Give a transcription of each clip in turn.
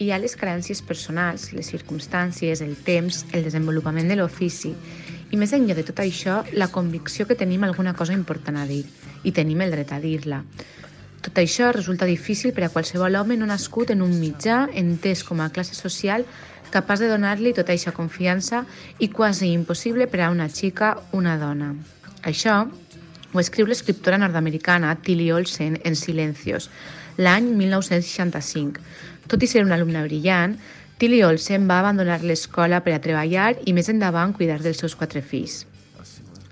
Hi ha les carències personals, les circumstàncies, el temps, el desenvolupament de l'ofici i més enllà de tot això, la convicció que tenim alguna cosa important a dir i tenim el dret a dir-la. Tot això resulta difícil per a qualsevol home no nascut en un mitjà entès com a classe social capaç de donar-li tota aquesta confiança i quasi impossible per a una xica, una dona. Això ho escriu l'escriptora nord-americana Tilly Olsen en Silencios, l'any 1965. Tot i ser una alumna brillant, Tilly Olsen va abandonar l'escola per a treballar i més endavant cuidar dels seus quatre fills.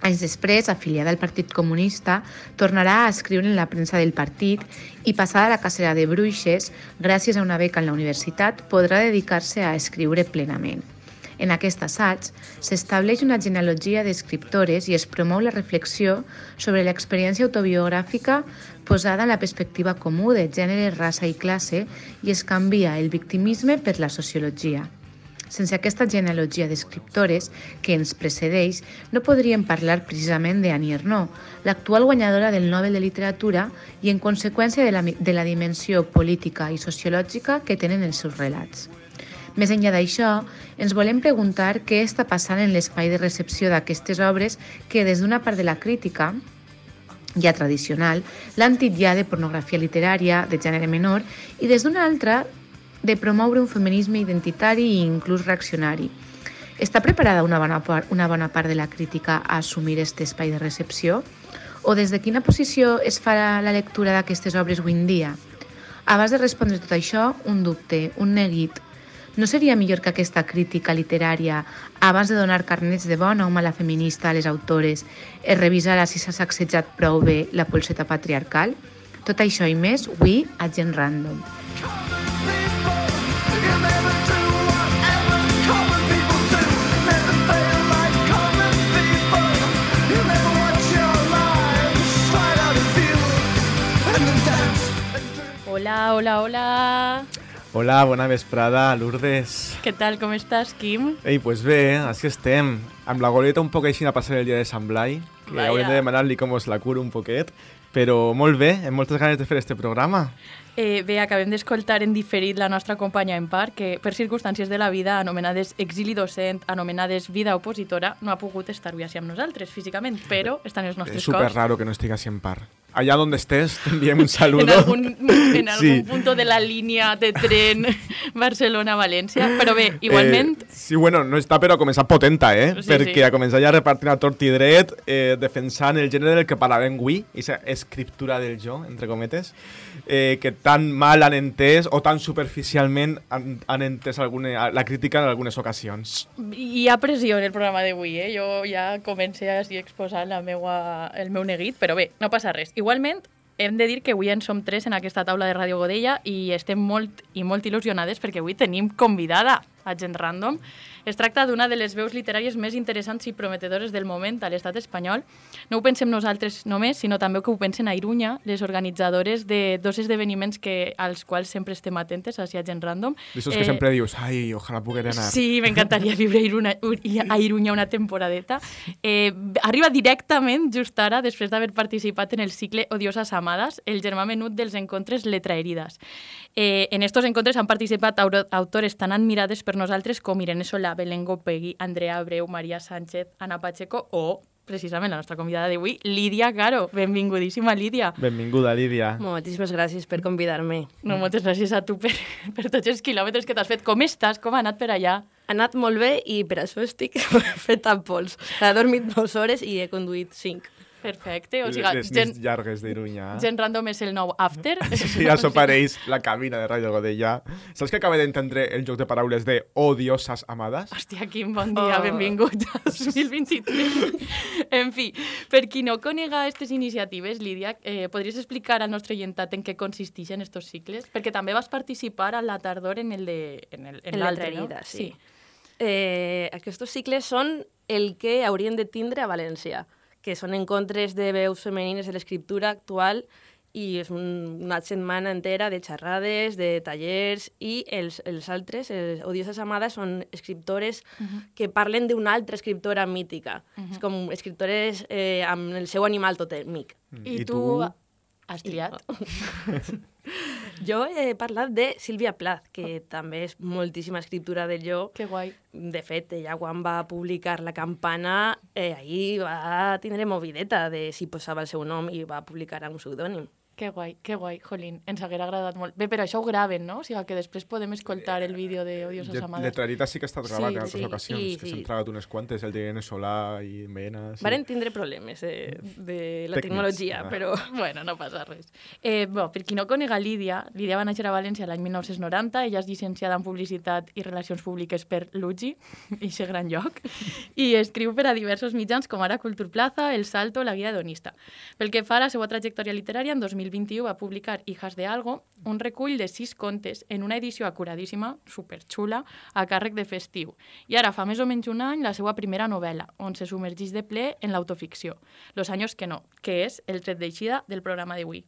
Anys després, afiliada al Partit Comunista, tornarà a escriure en la premsa del partit i, passada la cacera de bruixes, gràcies a una beca en la universitat, podrà dedicar-se a escriure plenament. En aquest assaig s'estableix una genealogia d'escriptores i es promou la reflexió sobre l'experiència autobiogràfica posada en la perspectiva comú de gènere, raça i classe i es canvia el victimisme per la sociologia. Sense aquesta genealogia d'escriptores que ens precedeix, no podríem parlar precisament de Annie Ernaux, l'actual guanyadora del Nobel de Literatura i en conseqüència de la, de la dimensió política i sociològica que tenen els seus relats. Més enllà d'això, ens volem preguntar què està passant en l'espai de recepció d'aquestes obres que, des d'una part de la crítica, ja tradicional, l'han titllat de pornografia literària de gènere menor i des d'una altra de promoure un feminisme identitari i inclús reaccionari. Està preparada una bona, part, una bona part de la crítica a assumir aquest espai de recepció? O des de quina posició es fa la lectura d'aquestes obres avui en dia? Abans de respondre tot això, un dubte, un neguit. No seria millor que aquesta crítica literària, abans de donar carnets de bona o mala feminista a les autores, es revisara si s'ha sacsejat prou bé la polseta patriarcal? Tot això i més, avui, a Gent Random. Hola, hola, hola. Hola, bona vesprada, Lourdes. Què tal, com estàs, Quim? Ei, pues bé, així estem. Amb la goleta un poc així a passar el dia de Sant Blai, que Vaja. haurem de demanar-li com us la curo un poquet, però molt bé, amb moltes ganes de fer este programa. Eh, bé, acabem d'escoltar en diferit la nostra companya en part, que per circumstàncies de la vida, anomenades exili docent, anomenades vida opositora, no ha pogut estar avui així amb nosaltres físicament, però estan els És nostres cors. raro que no estigui en par. Allà on estés, t'enviem un saludo. En algun, en algun Sí. punto de la línia de tren Barcelona-València. Però bé, igualment, Eh, sí, bueno, no està però ha començat potenta, eh? Sí, Perquè sí. ha començat ja repartint a tort i dret, eh, defensant el gènere del que parlarem avui, aquesta escriptura del jo, entre cometes, eh, que tan mal han entès o tan superficialment han, han entès alguna, la crítica en algunes ocasions. hi ha pressió en el programa d'avui, eh? Jo ja comencé així exposant la meua, el meu neguit, però bé, no passa res. Igualment, hem de dir que avui en som tres en aquesta taula de Ràdio Godella i estem molt i molt il·lusionades perquè avui tenim convidada a Gent Random. Es tracta d'una de les veus literàries més interessants i prometedores del moment a l'estat espanyol. No ho pensem nosaltres només, sinó també que ho pensen a Irunya, les organitzadores de dos esdeveniments que, als quals sempre estem atentes, així a Gent Random. D'això que Eh, sempre dius, ai, ojalà poguera anar. Sí, m'encantaria viure a Iruna, a Irunya una temporadeta. Eh, arriba directament, just ara, després d'haver participat en el cicle Odiosas Amades, el germà menut dels encontres Letraheridas. Eh, en estos encontres han participat autores tan admirades per nosaltres com Irene Solà, Belén Gopegui, Andrea Abreu, Maria Sánchez, Ana Pacheco o, precisament, la nostra convidada d'avui, Lídia Caro. Benvingudíssima, Lídia. Benvinguda, Lídia. Moltíssimes gràcies per convidar-me. No, moltes gràcies a tu per, per tots els quilòmetres que t'has fet. Com estàs? Com ha anat per allà? Ha anat molt bé i per això estic feta a pols. He dormit dues hores i he conduït cinc. Perfecte. O sigui, les gent, nits llargues d'Irunya. gent random és el nou after. Sí, ja s'ho pareix la cabina de Ràdio Godella. Saps que acaba d'entendre el joc de paraules de odiosas amades? Hòstia, quin bon dia, Oh. benvingut a 2023. en fi, per qui no conega aquestes iniciatives, Lídia, eh, podries explicar al nostre oyentat en què consisteixen estos cicles? Perquè també vas participar a la tardor en el de en el, en En l'altre, no? Letraheridas, sí. eh, aquests cicles són el que haurien de tindre a València, que són encontres de veus femenines de l'escriptura actual i és un, una setmana entera de xerrades, de tallers, i els, els altres, els Odioses Amades, són escriptores uh -huh. que parlen d'una altra escriptora mítica. Uh -huh. És com escriptores eh, amb el seu animal totèmic. I, I tu, tu has triat? jo he parlat de Sílvia Plath, que també és moltíssima escriptura de jo. Que guai. De fet, ella quan va publicar La campana, eh, ahir va tindre movideta de si posava el seu nom i va publicar un pseudònim. Que guai, que guai, Jolín, ens haguera agradat molt. Bé, però això ho graven, no? O sigui, que després podem escoltar el vídeo de Odioses Amades. Letrerita sí que està gravat Sí, en altres sí, ocasions, i- que sí. s'han tragat unes quantes, el de N Solà i Mena... Sí. Varen tindre problemes de, de la Tècnics, tecnologia, ah. però... Bueno, no passa res. Eh, bo, per qui no conega Lídia, Lídia va néixer a València l'any 1990, ella és llicenciada en Publicitat i Relacions Públiques per l'UGI, i ser gran lloc, i escriu per a diversos mitjans com ara Culturplaza, El Salto, La Guia Hedonista. Pel que fa a la seva trajectòria literària, en 2021 va publicar Hijas de Algo, un recull de sis contes en una edició acuradíssima, superxula, a càrrec de festiu. I ara fa més o menys un any la seva primera novel·la, on se submergeix de ple en l'autoficció, Los años que no, que és el tret d'eixida del programa d'avui.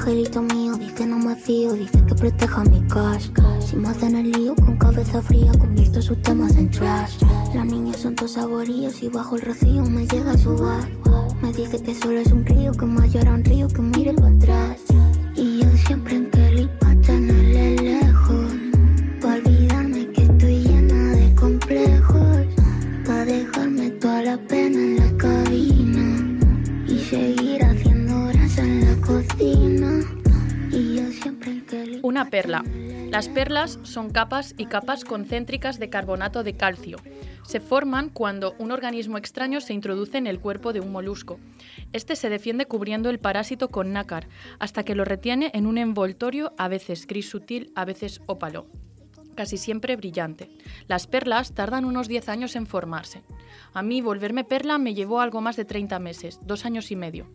Angelito mío, dice no me fío, dice que proteja mi cash. Si me hacen el lío con cabeza fría, convierto sus temas en trash. Las niñas son todos saboríos y bajo el rocío me llega a sudar. Me dice que solo es un río, que más llora un río, que mire para atrás. Y yo siempre en Una perla. Las perlas son capas y capas concéntricas de carbonato de calcio. Se forman cuando un organismo extraño se introduce en el cuerpo de un molusco. Este se defiende cubriendo el parásito con nácar, hasta que lo retiene en un envoltorio a veces gris sutil, a veces ópalo casi siempre brillante. Las perlas tardan unos 10 años en formarse. A mí volverme perla me llevó algo más de 30 meses, dos años y medio.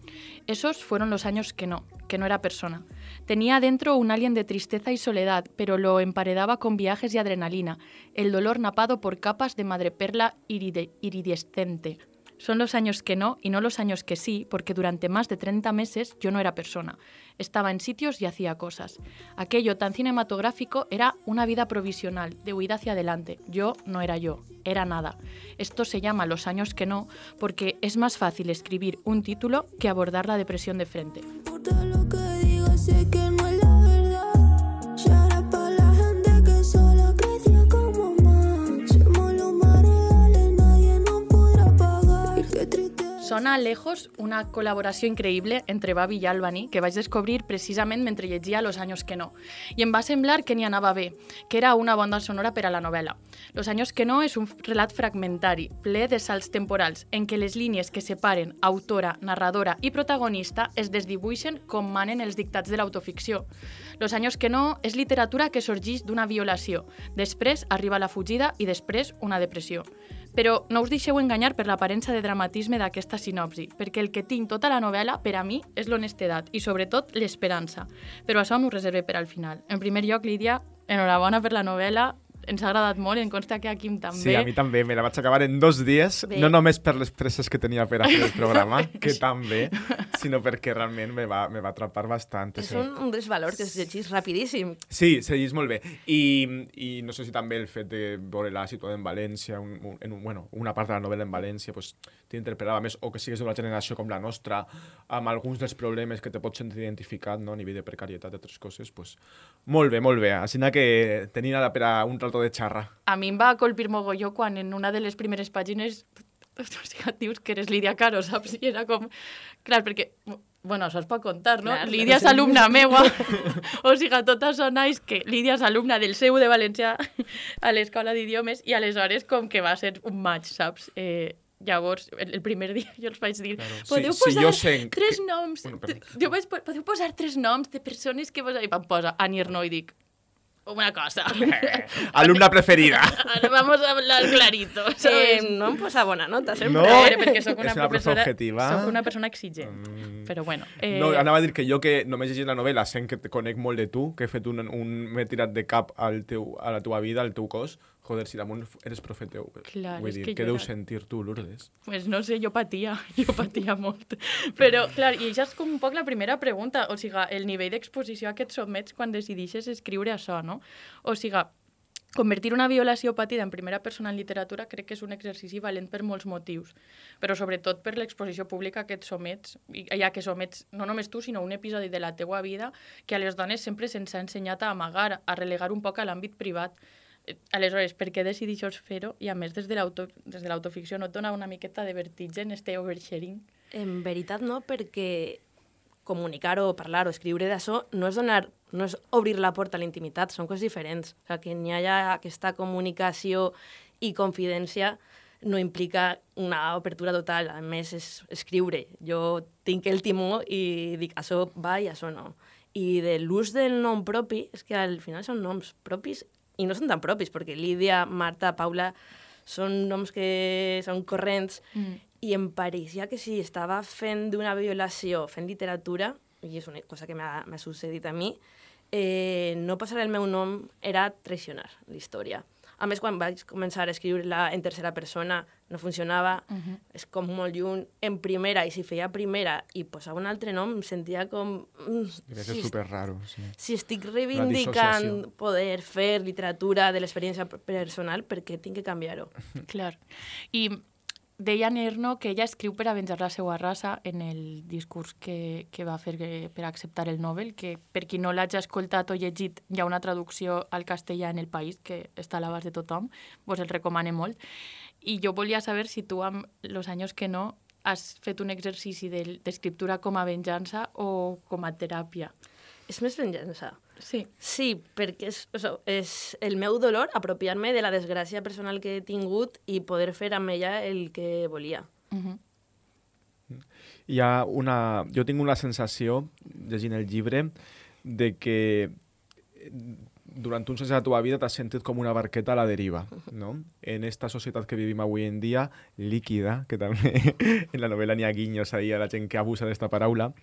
Esos fueron los años que no, que no era persona. Tenía adentro un alien de tristeza y soledad, pero lo emparedaba con viajes y adrenalina, el dolor napado por capas de madreperla iride- iridescente. Son los años que no y no los años que sí, porque durante más de 30 meses yo no era persona. Estaba en sitios y hacía cosas. Aquello tan cinematográfico era una vida provisional, de huida hacia adelante. Yo no era yo, era nada. Esto se llama los años que no, porque es más fácil escribir un título que abordar la depresión de frente. Sona Lejos, una col·laboració increïble entre Babi i Albany, que vaig descobrir precisament mentre llegia Los años que no. I em va semblar que n'hi anava bé, que era una banda sonora per a la novel·la. Los años que no és un relat fragmentari, ple de salts temporals, en què les línies que separen autora, narradora i protagonista es desdibuixen com manen els dictats de l'autoficció. Los años que no és literatura que sorgeix d'una violació, després arriba la fugida i després una depressió. Però no us deixeu enganyar per l'aparença de dramatisme d'aquesta sinopsi, perquè el que tinc tota la novel·la, per a mi, és l'honestedat i, sobretot, l'esperança. Però això m'ho reserve per al final. En primer lloc, Lídia, enhorabona per la novel·la, ens ha agradat molt, em consta que a Quim també. Sí, a mi també, me la vaig acabar en dos dies, Bé. no només per les presses que tenia per a fer el programa, que també, sinó perquè realment me va, me va atrapar bastant. És un, un dels valors que es llegís rapidíssim. Sí, seguís molt bé. I, I no sé si també el fet de veure-la situada en València, un, un, en un, bueno, una part de la novel·la en València, pues, t'interpel·lava més, o que sigues d'una generació com la nostra, amb alguns dels problemes que te pots sentir identificat, no? a nivell de precarietat i altres coses, pues, molt bé, molt bé. Així que tenia ara per a un rato de xarra. A mi em va colpir mogolló quan en una de les primeres pàgines o sigui, dius que eres Lídia Caro, saps? I era com... Clar, perquè... Bueno, això es pot contar, no? Clar, Lídia és alumna meua. o sigui, tot això naix que Lídia és alumna del seu de València a l'Escola d'Idiomes i aleshores com que va ser un maig, saps? Eh, llavors, el, el primer dia jo els vaig dir Claro. podeu Si- si posar jo sé que- tres noms Bueno, jo vaig, po- podeu posar tres noms de persones que vos... i vam posar Annie Ernaux i dic una cosa. Alumna preferida. Ahora vamos a hablar clarito, Eh, ¿sabes? no em posa bona nota, sempre. No. Hombre, perquè sóc una, És una professora objetiva. Soc una persona exigent. Però bueno... Eh, No, anava a dir que jo que només llegint la novel·la sent que te conec molt de tu, que he fet un, un m'he tirat de cap al teu, a la teva vida, al teu cos. Joder, si damunt eres profeteu. Clar, Vull dir, que què deus era- sentir tu, Lourdes? Pues no sé, jo patia, jo patia molt. Però, clar, i això és com un poc la primera pregunta. O sigui, el nivell d'exposició a què et sotmets quan decidixes escriure això, no? O sigui, convertir una violació patida en primera persona en literatura crec que és un exercici valent per molts motius, però sobretot per l'exposició pública que et somets, i ja que somets no només tu, sinó un episodi de la teua vida que a les dones sempre se'ns ha ensenyat a amagar, a relegar un poc a l'àmbit privat. Aleshores, per què decidixes fer-ho? I a més, des de l'autoficció no et dona una miqueta de vertigen este oversharing? En veritat no, perquè comunicar o parlar o escriure d'això no és donar no és obrir la porta a la intimitat, són coses diferents. O sigui, que n'hi hagi aquesta comunicació i confidència no implica una obertura total, a més és escriure. Jo tinc el timó i dic això va i això no. I de l'ús del nom propi, és que al final són noms propis i no són tan propis, perquè Lídia, Marta, Paula són noms que són corrents Mm. i em pareixia que si estava fent d'una violació, fent literatura, i és una cosa que m'ha sucedit a mi, eh, no posar el meu nom era traicionar la història. A més, quan vaig començar a escriure-la en tercera persona, no funcionava, uh -huh. és com molt lluny en primera, i si feia primera i posava un altre nom, em sentia com... Crec que si és super raro, sí. si estic reivindicant poder fer literatura de l'experiència personal, per què tinc que canviar-ho? Clar. I deia Nerno que ella escriu per a venjar la seva raça en el discurs que, que va fer per acceptar el Nobel, que per qui no l'hagi escoltat o llegit hi ha una traducció al castellà en el país que està a l'abast de tothom, vos el recomane molt. I jo volia saber si tu, amb els anys que no, has fet un exercici d'escriptura com a venjança o com a teràpia. És més venjança. Sí. Sí, perquè és, o sigui, és el meu dolor apropiar-me de la desgràcia personal que he tingut i poder fer amb ella el que volia. Uh -huh. Hi ha una... Jo tinc una sensació, llegint el llibre, de que durant un sense de la teva vida t'has sentit com una barqueta a la deriva, no? En esta societat que vivim avui en dia, líquida, que també en la novel·la n'hi ha guinyos ahí a la gent que abusa d'esta paraula,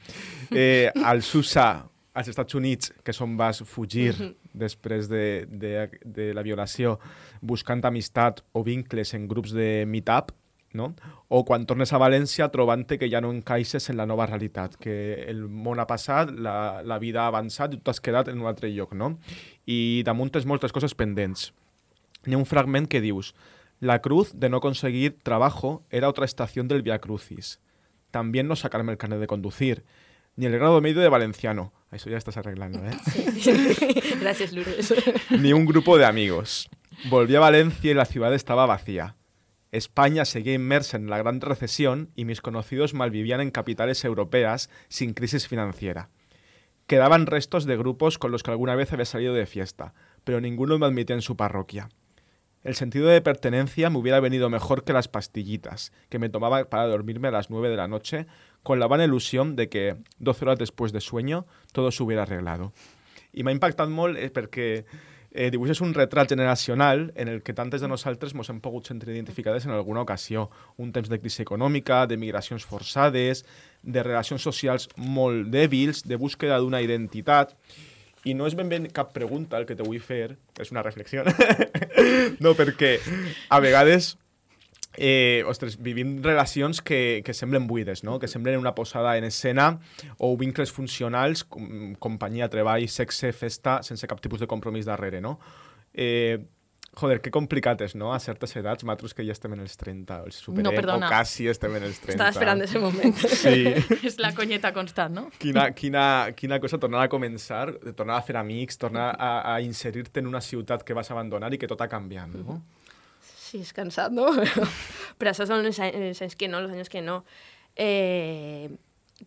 eh, al Susa, als Estats Units, que és on vas fugir després de, de, de la violació, buscant amistat o vincles en grups de meet-up, no? o quan tornes a València trobant que ja no encaixes en la nova realitat, que el món ha passat, la, la vida ha avançat i tu t'has quedat en un altre lloc. No? I damunt tens moltes coses pendents. Hi ha un fragment que dius La cruz de no conseguir trabajo era otra estación del Via Crucis. También no sacarme el carnet de conducir, ni el grado medio de valenciano. Eso ya estás arreglando, ¿eh? Gràcies, Lourdes. ni un grupo de amigos. Volví a Valencia y la ciudad estaba vacía. España seguía inmersa en la gran recesión y mis conocidos malvivían en capitales europeas sin crisis financiera. Quedaban restos de grupos con los que alguna vez había salido de fiesta, pero ninguno me admitía en su parroquia. El sentido de pertenencia me hubiera venido mejor que las pastillitas que me tomaba para dormirme a las 9 de la noche con la vana ilusión de que 12 horas después de sueño todo se hubiera arreglado. I m'ha impactat molt eh, perquè eh, dibuixes un retrat generacional en el que tantes de nosaltres ens hem pogut sentir identificades en alguna ocasió. Un temps de crisi econòmica, de migracions forçades, de relacions socials molt dèbils, de búsqueda d'una identitat. I no és ben bé cap pregunta el que te vull fer, és una reflexió. no, perquè a vegades eh, ostres, vivim relacions que, que semblen buides, no? que semblen una posada en escena o vincles funcionals, com, companyia, treball, sexe, festa, sense cap tipus de compromís darrere. No? Eh, joder, que complicat és, no? A certes edats, nosaltres que ja estem en els 30, els superem, No, perdona. o quasi estem en els 30. Estava esperant ese moment. Sí. És la conyeta constant, no? Quina, quina, quina cosa tornar a començar, tornar a fer amics, tornar a, a inserir-te en una ciutat que vas abandonar i que tot ha canviat, no? Sí, és no? però això són els anys, els anys que no, els anys que no. Eh,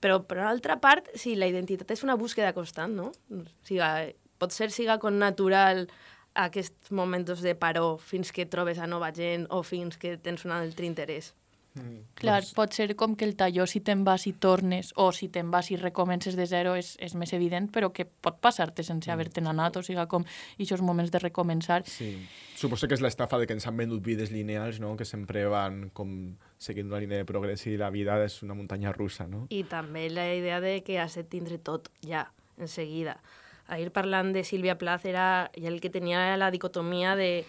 però, per una altra part, sí, la identitat és una búsqueda constant, no? Siga, pot ser siga con natural aquests moments de paró fins que trobes a nova gent o fins que tens un altre interès. Clar, pot ser com que el talló si te'n vas i tornes, o si te'n vas i recomences de zero és, és més evident, però que pot passar-te sense haver-te'n anat, o sigui, com aquests moments de recomensar. Sí. Suposo que és l'estafa de que ens han venut vides lineals, no? que sempre van com seguint una línia de progrés i la vida és una muntanya russa, no? I també la idea de que has de tindre tot ja, en seguida. Ahir parlant de Sílvia Plath era ja el que tenia la dicotomia de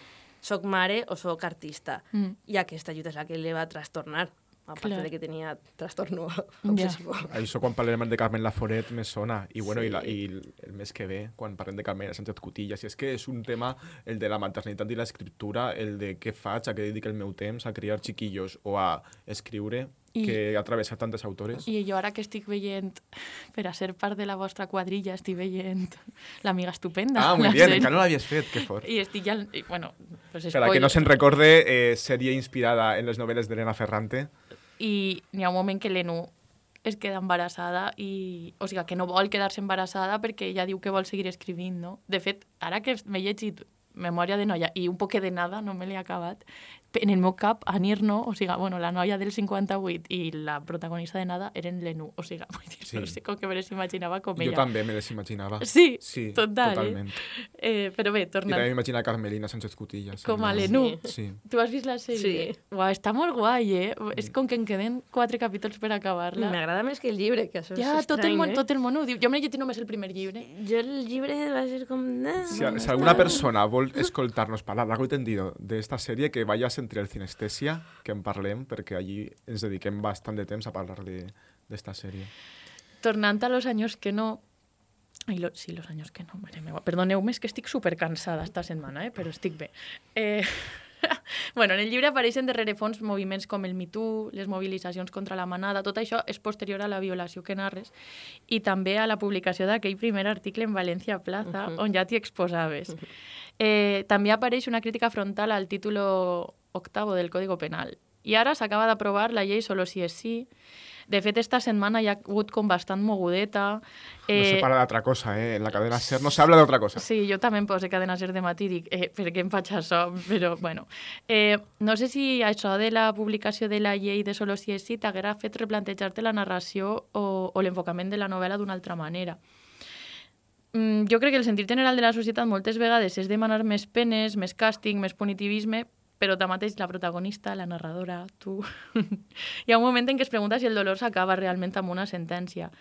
soc mare o soc artista. Mm. I aquesta ajuda és la que li va trastornar, a part Clar. de que tenia trastorno obsessivo. Això quan parlem de Carmen Laforet me sona. I, bueno, Sí. i, la, i el mes que ve, quan parlem de Carmen Sánchez Cotillas, i és que és un tema, el de la maternitat i l'escriptura, el de què faig, a què dedico el meu temps, a criar xiquillos o a escriure, I- que ha travessat tantes autores. I jo ara que estic veient, per a ser part de la vostra quadrilla, estic veient l'amiga estupenda. Ah, muy bien, sèrie. encara no l'havies fet, que fort. I estic ja... i, Bueno, pues Per a que no se'n recorde, eh, sèrie inspirada en les novel·les d'Elena Ferrante. I n'hi ha un moment que l'Enu es queda embarassada i... O sigui, que no vol quedar-se embarassada perquè ella diu que vol seguir escrivint, no? De fet, ara que m'he llegit Memòria de noia i un poquet de nada, no me l'he acabat, en el meu cap, Anir no, o sigui, bueno, la noia del 58 i la protagonista de nada eren l'Enu, o sigui, vull dir, Sí. no sé com que me les imaginava com Jo ella. també me les imaginava. Sí, sí total, totalment. Eh? Eh, però bé, I tornant... també m'imagina Carmelina Sánchez Cotillas. Com a l'Enu. Sí. Tu has vist la sèrie? Sí. Uau, està molt guai, eh? És com que en queden quatre capítols per acabar-la. M'agrada més que el llibre, que això Ja, és tot el, estrany, món, eh? tot el món ho diu. Jo m'he llegit només el primer llibre. Jo el llibre va ser com... "Ah, Si, si alguna persona vol escoltar-nos parlar largo y tendido de esta serie, que vaya a sentir el Cinestesia, que en parlem, perquè allí ens dediquem bastant de temps a parlar de- d'esta sèrie. Tornant a los años que no... Ai, lo, sí, los años que no, mare meva. Perdoneu-me, és que estic supercansada esta setmana, eh? però estic bé. Eh... bueno, en el llibre apareixen de rerefons moviments com el Me Too, les mobilitzacions contra la manada, tot això és posterior a la violació que narres i també a la publicació d'aquell primer article en València Plaza, uh -huh. on ja t'hi exposaves. Eh, també apareix una crítica frontal al títol octavo del Código Penal. I ara s'acaba d'aprovar la llei solo si és sí. De fet, esta setmana hi ha hagut com bastant mogudeta. No se para de otra cosa, ¿eh? En la cadena SER no se habla de otra cosa. Sí, jo també em poso cadena ser de matí i dic, eh, per què em faig això? Però, bueno, eh, no sé si això de la publicació de la llei de Solo si és sí t'haguera fet replantejar-te la narració o, o l'enfocament de la novel·la d'una altra manera. Mm, jo crec que el sentit general de la societat moltes vegades és demanar més penes, més càstig, més punitivisme, però tanmateix la protagonista, la narradora, tu... Hi ha un moment en què es pregunta si el dolor s'acaba realment amb una sentència.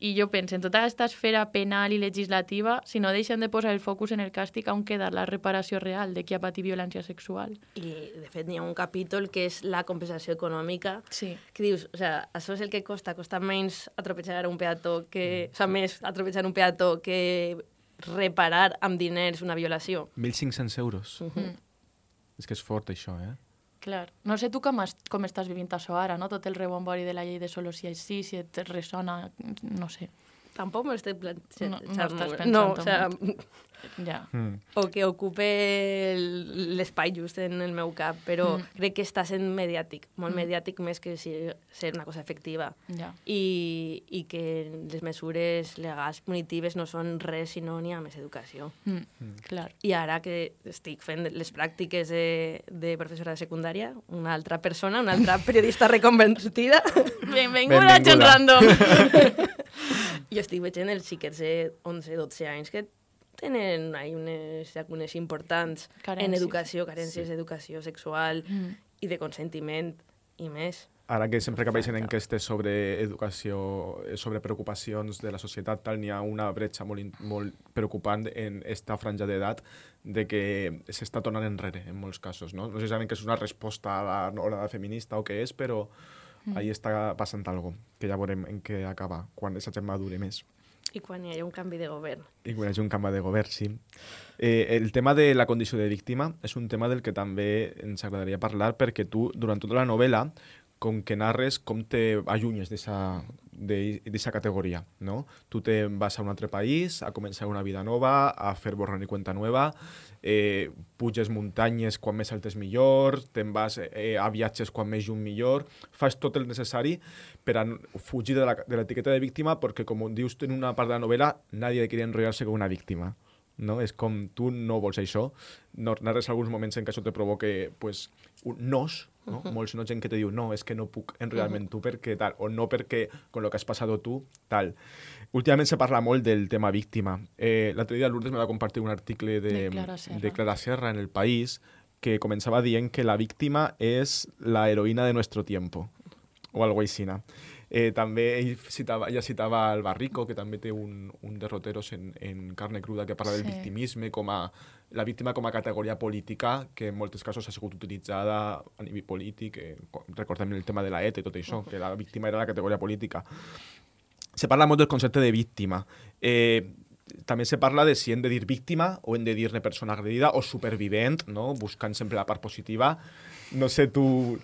I jo penso, en tota aquesta esfera penal i legislativa, si no deixen de posar el focus en el càstig, on queda la reparació real de qui ha patit violència sexual? I, de fet, n'hi ha un capítol que és la compensació econòmica, Sí. que dius, o sea, això és el que costa, costa menys atropellar un peató que... O sea, més atropellar un peató que reparar amb diners una violació. 1.500 euros. Mm. És que és fort, això, eh? Clar. No sé tu com, es, com estàs vivint això ara, no? Tot el rebombori de la llei de solo si sí, si et ressona, no sé. Tampoc m'ho estic plantejant. No- no o sea, estàs pensant No, o sea, Ja. Mm. o que ocupe el- l'espai just en el meu cap, però Mm. mm. crec que està sent mediàtic, molt Mm. mm. mediàtic més que si, ser una cosa efectiva. Ja. I, I que les mesures legals punitives no són res sinó n'hi ha més educació. Mm. Clar. I ara que estic fent les pràctiques de, de professora de secundària, una altra persona, una altra periodista reconvertida, Benvinguda, Benvinguda. gent random! i estic veient els xiquets de 11-12 anys que tenen ahí unes llacunes importants Carències. en educació, carències Sí. d'educació sexual Mm. i de consentiment i més. Ara que sempre que apareixen enquestes sobre educació, eh, sobre preocupacions de la societat, tal, n'hi ha una bretxa molt, molt preocupant en esta franja d'edat de que s'està tornant enrere en molts casos. No, no sé si que és una resposta a la hora feminista o què és, però ahí està passant algo que ja veurem en què acaba, quan aquesta gent madure més. I quan hi ha un canvi de govern. I quan hi hagi un canvi de govern, sí. Eh, el tema de la condició de víctima és un tema del que també ens agradaria parlar perquè tu, durant tota la novel·la, com que narres com te allunyes d'aquesta categoria, no? Tu te vas a un altre país, a començar una vida nova, a fer borrón i cuenta nova, eh, puges muntanyes quan més altes millor, te'n vas eh, a viatges quan més lluny millor, fas tot el necessari per a fugir de la- de l'etiqueta de víctima perquè, com dius en una part de la novel·la, nadie quiere enrollarse con una víctima. no? És com, tu no vols això, no, narres alguns moments en què això te provoque pues, un nos, no? Molts no gent que te diu, no, és que no puc en realment tu perquè tal, o no perquè con lo que has passat tu, tal. Últimament se parla molt del tema víctima. Eh, L'altre dia Lourdes me va compartir un article de, De Clara Serra. de Clara Serra en El País que començava dient que la víctima és la heroïna de nuestro tiempo, o algo així. Eh, també ell citava, ella citava el Barrico, que també té un, un derroteros en, en carne cruda que parla del Sí. victimisme com a la víctima com a categoria política que en molts casos ha sigut utilitzada a nivell polític, eh, co- recordem el tema de la ETA i tot això, que la víctima era la categoria política. Se parla molt del concepte de víctima. Eh, també se parla de si hem de dir víctima o hem de dir-ne persona agredida o supervivent, no? buscant sempre la part positiva. No sé, tu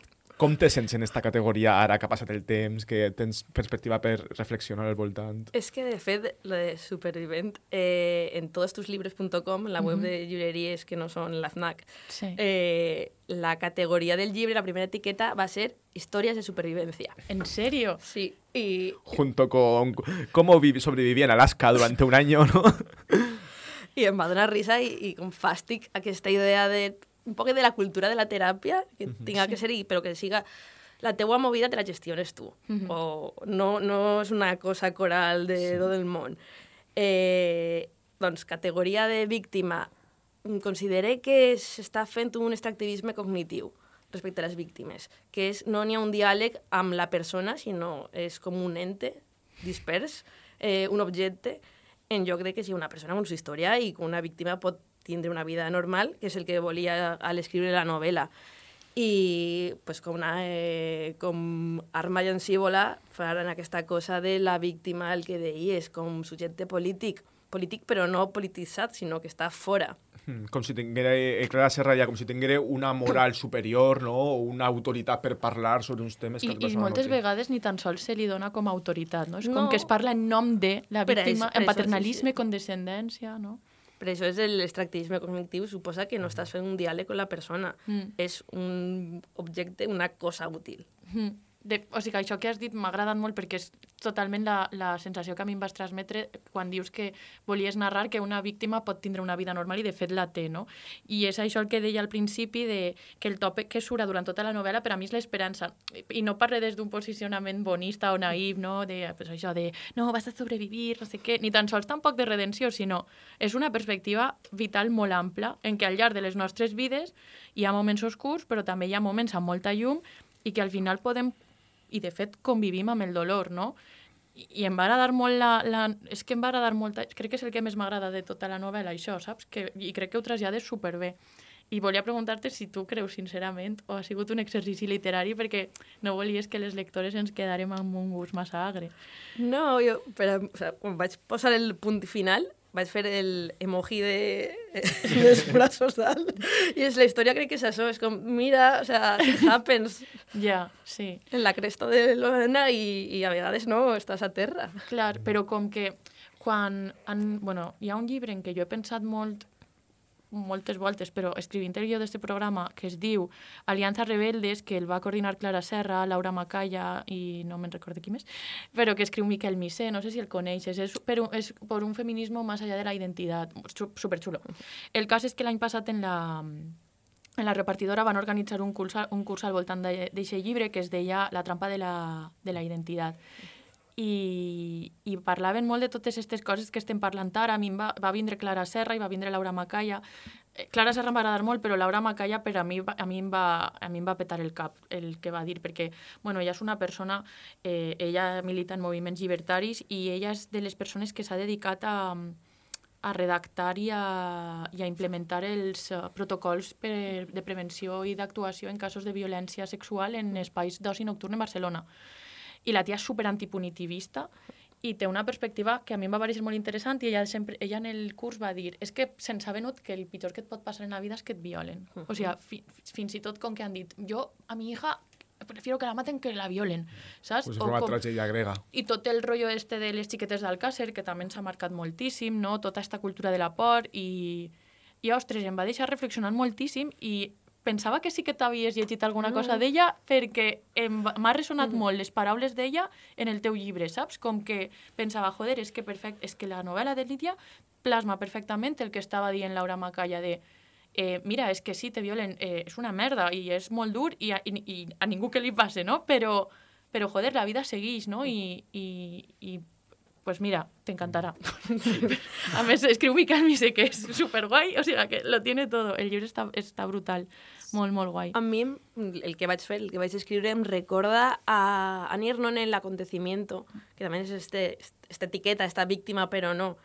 com te sents en aquesta categoria ara que ha passat el temps, que tens perspectiva per reflexionar al voltant? És que, de fet, lo de Supervivent, eh, en todostuslibres.com, la web de llibreries que no són la FNAC, Sí. eh, la categoria del llibre, la primera etiqueta, va ser Històries de supervivencia. ¿En serio? Sí, i Junto con cómo vi- sobreviví en Alaska durante un año, ¿no? I em va donar risa i, i com fàstic aquesta idea de un poc de la cultura de la teràpia, que tinga que ser, i- però que siga la teua movida te la gestiones tu. O no, no és una cosa coral de sí. tot el món. Eh, doncs, categoria de víctima. mm, Considere que s'està fent un extractivisme cognitiu respecte a les víctimes, que és, no n'hi ha un diàleg amb la persona, sinó és com un ente dispers, eh, un objecte, en lloc de que sigui una persona amb una història i que una víctima pot tindre una vida normal, que és el que volia a l'escriure la novel·la. I pues, com, una, eh, com arma llancívola faran aquesta cosa de la víctima, el que deies, com subjecte polític, polític però no polititzat, sinó que està fora. Mm, Com si tinguera, eh, Clara Serra ja, com si tinguera una moral superior, no? O una autoritat per parlar sobre uns temes que I, I no moltes tenen. vegades ni tan sols se li dona com a autoritat, no? És No. com que es parla en nom de la Per víctima, això- per en això, sí, paternalisme, sí. condescendència, no? Per això és l'extractivisme cognitiu, suposa que no estàs fent un diàleg amb la persona. Mm. És un objecte, una cosa útil. Mm. De, o sigui, això que has dit m'ha agradat molt perquè és totalment la, la sensació que a mi em vas transmetre quan dius que volies narrar que una víctima pot tindre una vida normal i de fet la té, no? I és això el que deia al principi de que el tòpic que surt durant tota la novel·la per a mi és l'esperança. I no parle des d'un posicionament bonista o naïf, no? De, pues això de, no, vas a sobrevivir, no sé què, ni tan sols tampoc de redenció, sinó és una perspectiva vital molt ampla en què al llarg de les nostres vides hi ha moments oscurs, però també hi ha moments amb molta llum i que al final podem i de fet convivim amb el dolor, no? I, i em va agradar molt la, la... És que em va agradar molt... Crec que és el que més m'agrada de tota la novel·la, això, saps? Que, I crec que ho trasllades superbé. I volia preguntar-te si tu creus sincerament o ha sigut un exercici literari perquè no volies que les lectores ens quedàrem amb un gust massa agre. No, jo, per, a- o sea, quan vaig posar el punt final, vaig fer el emoji de dels braços dalt. I és la història crec que és això, és com, mira, o sea, it happens Ja, sí. en la cresta de l'Ona i, i a vegades no, estàs a terra. Clar, però com que quan... Han, bueno, hi ha un llibre en què jo he pensat molt moltes voltes, però escrivint el guió d'aquest programa, que es diu Alianza Rebeldes, que el va coordinar Clara Serra, Laura Macaya i no me'n recordo qui més, però que escriu Miquel Misé, no sé si el coneixes, és per un, és per un feminisme més allà de la identitat, su- superxulo. El cas és que l'any passat en la, en la repartidora van organitzar un curs, un curs al voltant d'aquest llibre que es deia La trampa de la, de la identitat i, i parlaven molt de totes aquestes coses que estem parlant ara. A mi va, va vindre Clara Serra i va vindre Laura Macaya. Eh, Clara Serra em va agradar molt, però Laura Macaya per a mi, a mi, em, va, a mi em va petar el cap el que va dir, perquè bueno, ella és una persona, eh, ella milita en moviments llibertaris i ella és de les persones que s'ha dedicat a, a redactar i a, i a implementar els uh, protocols per, de prevenció i d'actuació en casos de violència sexual en espais d'oci nocturn en Barcelona. I la tia és super antipunitivista i té una perspectiva que a mi em va parecer molt interessant i ella, sempre, ella en el curs va dir és que se'ns ha venut que el pitjor que et pot passar en la vida és que et violen. O sigui, fi, fins i tot com que han dit jo a mi hija prefiero que la maten que la violen, saps? Pues una com- tragèdia grega. i tot el rotllo este de les xiquetes d'Alcàsser, que també ens ha marcat moltíssim, no? tota aquesta cultura de la por, i, i ostres, em va deixar reflexionant moltíssim i pensava que sí que t'havies llegit alguna Mm. cosa d'ella perquè em m'ha ressonat molt les paraules d'ella en el teu llibre, saps? Com que pensava, joder, és que, perfect, és que la novel·la de Lídia plasma perfectament el que estava dient Laura Macaya de eh, mira, és que sí, te violen, eh, és una merda i és molt dur i a, i, i a ningú que li passe, no? Però, però joder, la vida segueix, no? I, i, i pues mira, t'encantarà. a més, escriu Miquel Misé, que és superguai, o sigui que lo tiene todo. El llibre està, està brutal, molt, molt guai. A mí el que vaig fer, el que vaig escriure, em recorda a Annie Ernaux en El acontecimiento, que també és este, esta etiqueta, esta víctima, però no.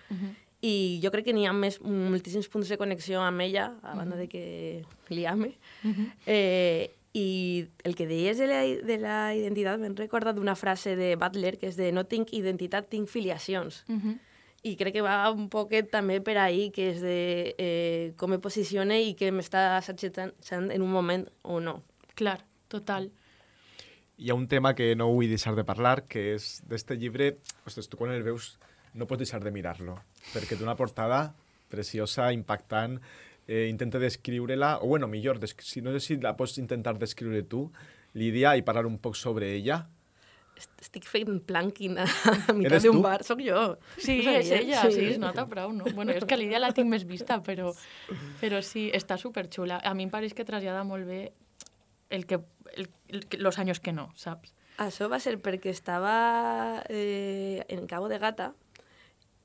I jo crec que n'hi ha més, moltíssims punts de connexió amb ella, a banda de que li ame. eh, I el que deies de la, de la identitat me'n recorda d'una frase de Butler, que és de no tinc identitat, tinc filiacions. Mhm. I crec que va un poquet també per ahí, que és de eh, com me posicione i que m'està assetjant en un moment o no. Clar, total. Hi ha un tema que no vull deixar de parlar, que és d'este llibre, ostres, tu quan el veus no pots deixar de mirar-lo, perquè té una portada preciosa, impactant, eh, intenta descriure-la, o bueno, millor, si no sé si la pots intentar descriure tu, Lídia, i parlar un poc sobre ella. Est- Estic fent planking a, a mitad Eres de un tu? bar, sóc jo. Sí, No és ella, sí, es nota prou, no? Bueno, és que a Lídia la tinc més vista, però, però sí, està superxula. A mi em pareix que trasllada molt bé el que, el, el, los años que no, saps? Això va ser perquè estava eh, en Cabo de Gata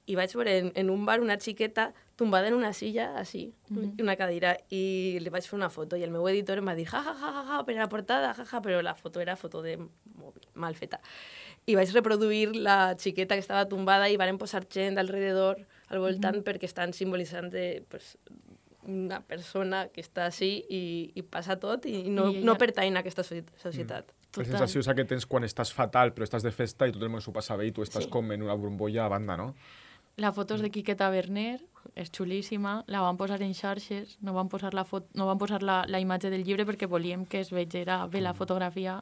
i vaig veure en, en un bar una xiqueta tumbada en una silla, així, Mhm. una cadira, i li vaig fer una foto. I el meu editor em va dir, ja, ja, ja, ja, ja, per la portada, ja, ja, però la foto era foto de mòbil, mal feta. I vaig reproduir la xiqueta que estava tumbada i van posar gent alrededor, al voltant, perquè estan simbolitzant de, pues, una persona que està així i, i passa tot i no, I ella- no pertany a aquesta soci- societat. La Total. sensació és la que tens quan estàs fatal, però estàs de festa i tot el món s'ho passa bé i tu estàs Sí. com en una bombolla a banda, no? La foto és de Quiqueta Berner, és xulíssima, la van posar en xarxes, no van posar la, fot no van posar la, la imatge del llibre perquè volíem que es vegera bé la fotografia,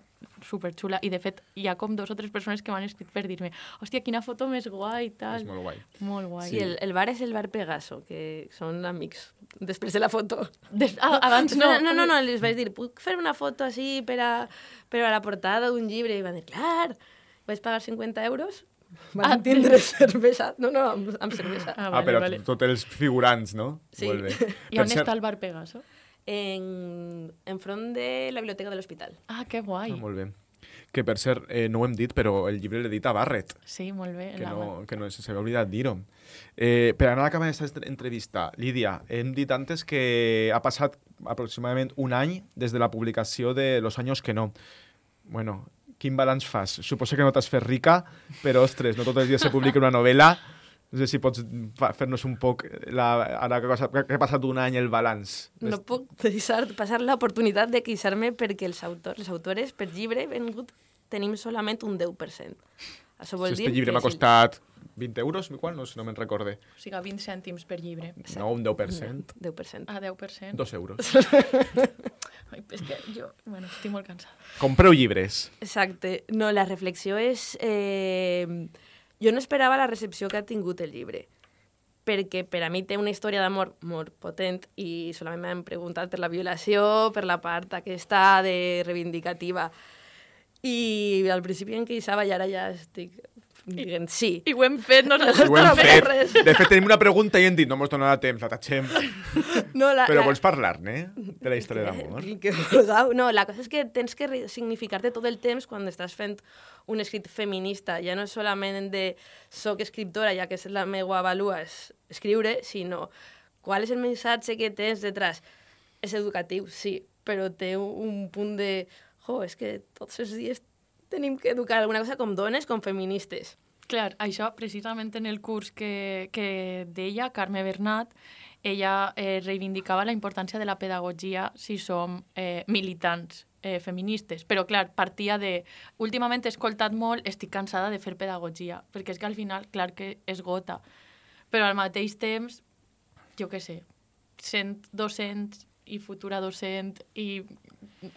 superxula, i de fet hi ha com dos o tres persones que m'han escrit per dir-me hòstia, quina foto més guai, tal. És molt guai. Molt guai. Sí, el, el bar és el bar Pegaso, que són amics, després de la foto. Des, ah, abans no. No, no, no, no, les vaig dir, puc fer una foto així per a, per a la portada d'un llibre? I van dir, clar, vaig pagar 50 euros, van Ah, tindre cervesa. No, no, amb, amb cervesa. Ah, Ah, vale, però vale. tots els figurants, no? Sí. Molt bé. I on cert- està el bar Pegaso? En, en front de la biblioteca de l'hospital. Ah, que guai. Ah, molt bé. Que per cert, eh, no ho hem dit, però el llibre l'edita Barrett, Sí, molt bé. que la- no, que no se s'havia oblidat dir-ho. Eh, per anar acabant aquesta est- entrevista, Lídia, hem dit antes que ha passat aproximadament un any des de la publicació de Los años que no. Bueno, quin balanç fas? Suposo que no t'has fet rica, però, ostres, no tots els dies se publica una novel·la. No sé si pots fer-nos un poc, la, ara que, passat- que ha passat un any, el balanç. No puc deixar passar l'oportunitat de queixar-me perquè els autors, les autores per llibre vengut tenim solament un 10%. Això vol Si dir este llibre m'ha costat 20 euros, igual, no, si no me'n recorde. O sigui, 20 cèntims per llibre. No, un 10%. 10%. Ah, 10%. Dos euros. Ai, és que jo, bueno, estic molt cansada. Compreu llibres. Exacte. No, la reflexió és... Eh, jo no esperava la recepció que ha tingut el llibre, perquè per a mi té una història d'amor molt potent i solament m'han preguntat per la violació, per la part aquesta de reivindicativa. I al principi em queixava i ara ja estic dient sí. I ho hem fet nosaltres. Ho hem no fet. res. De fet, tenim una pregunta i hem dit, no mos donarà temps, la tatxem. No, la, Però la... vols parlar-ne de la història d'amor? Que vulgueu. no, la cosa és que tens que significar-te tot el temps quan estàs fent un escrit feminista. Ja no solament de soc escriptora, ja que és la meva valua és escriure, sinó qual és el missatge que tens detrás. És educatiu, sí, però té un punt de... Jo, és que tots els dies tenim que educar alguna cosa com dones, com feministes. Clar, això precisament en el curs que, que deia Carme Bernat, ella eh, reivindicava la importància de la pedagogia si som eh, militants eh, feministes. Però, clar, partia de... Últimament he escoltat molt, estic cansada de fer pedagogia, perquè és que al final, clar que esgota. Però al mateix temps, jo què sé, sent docent i futura docent i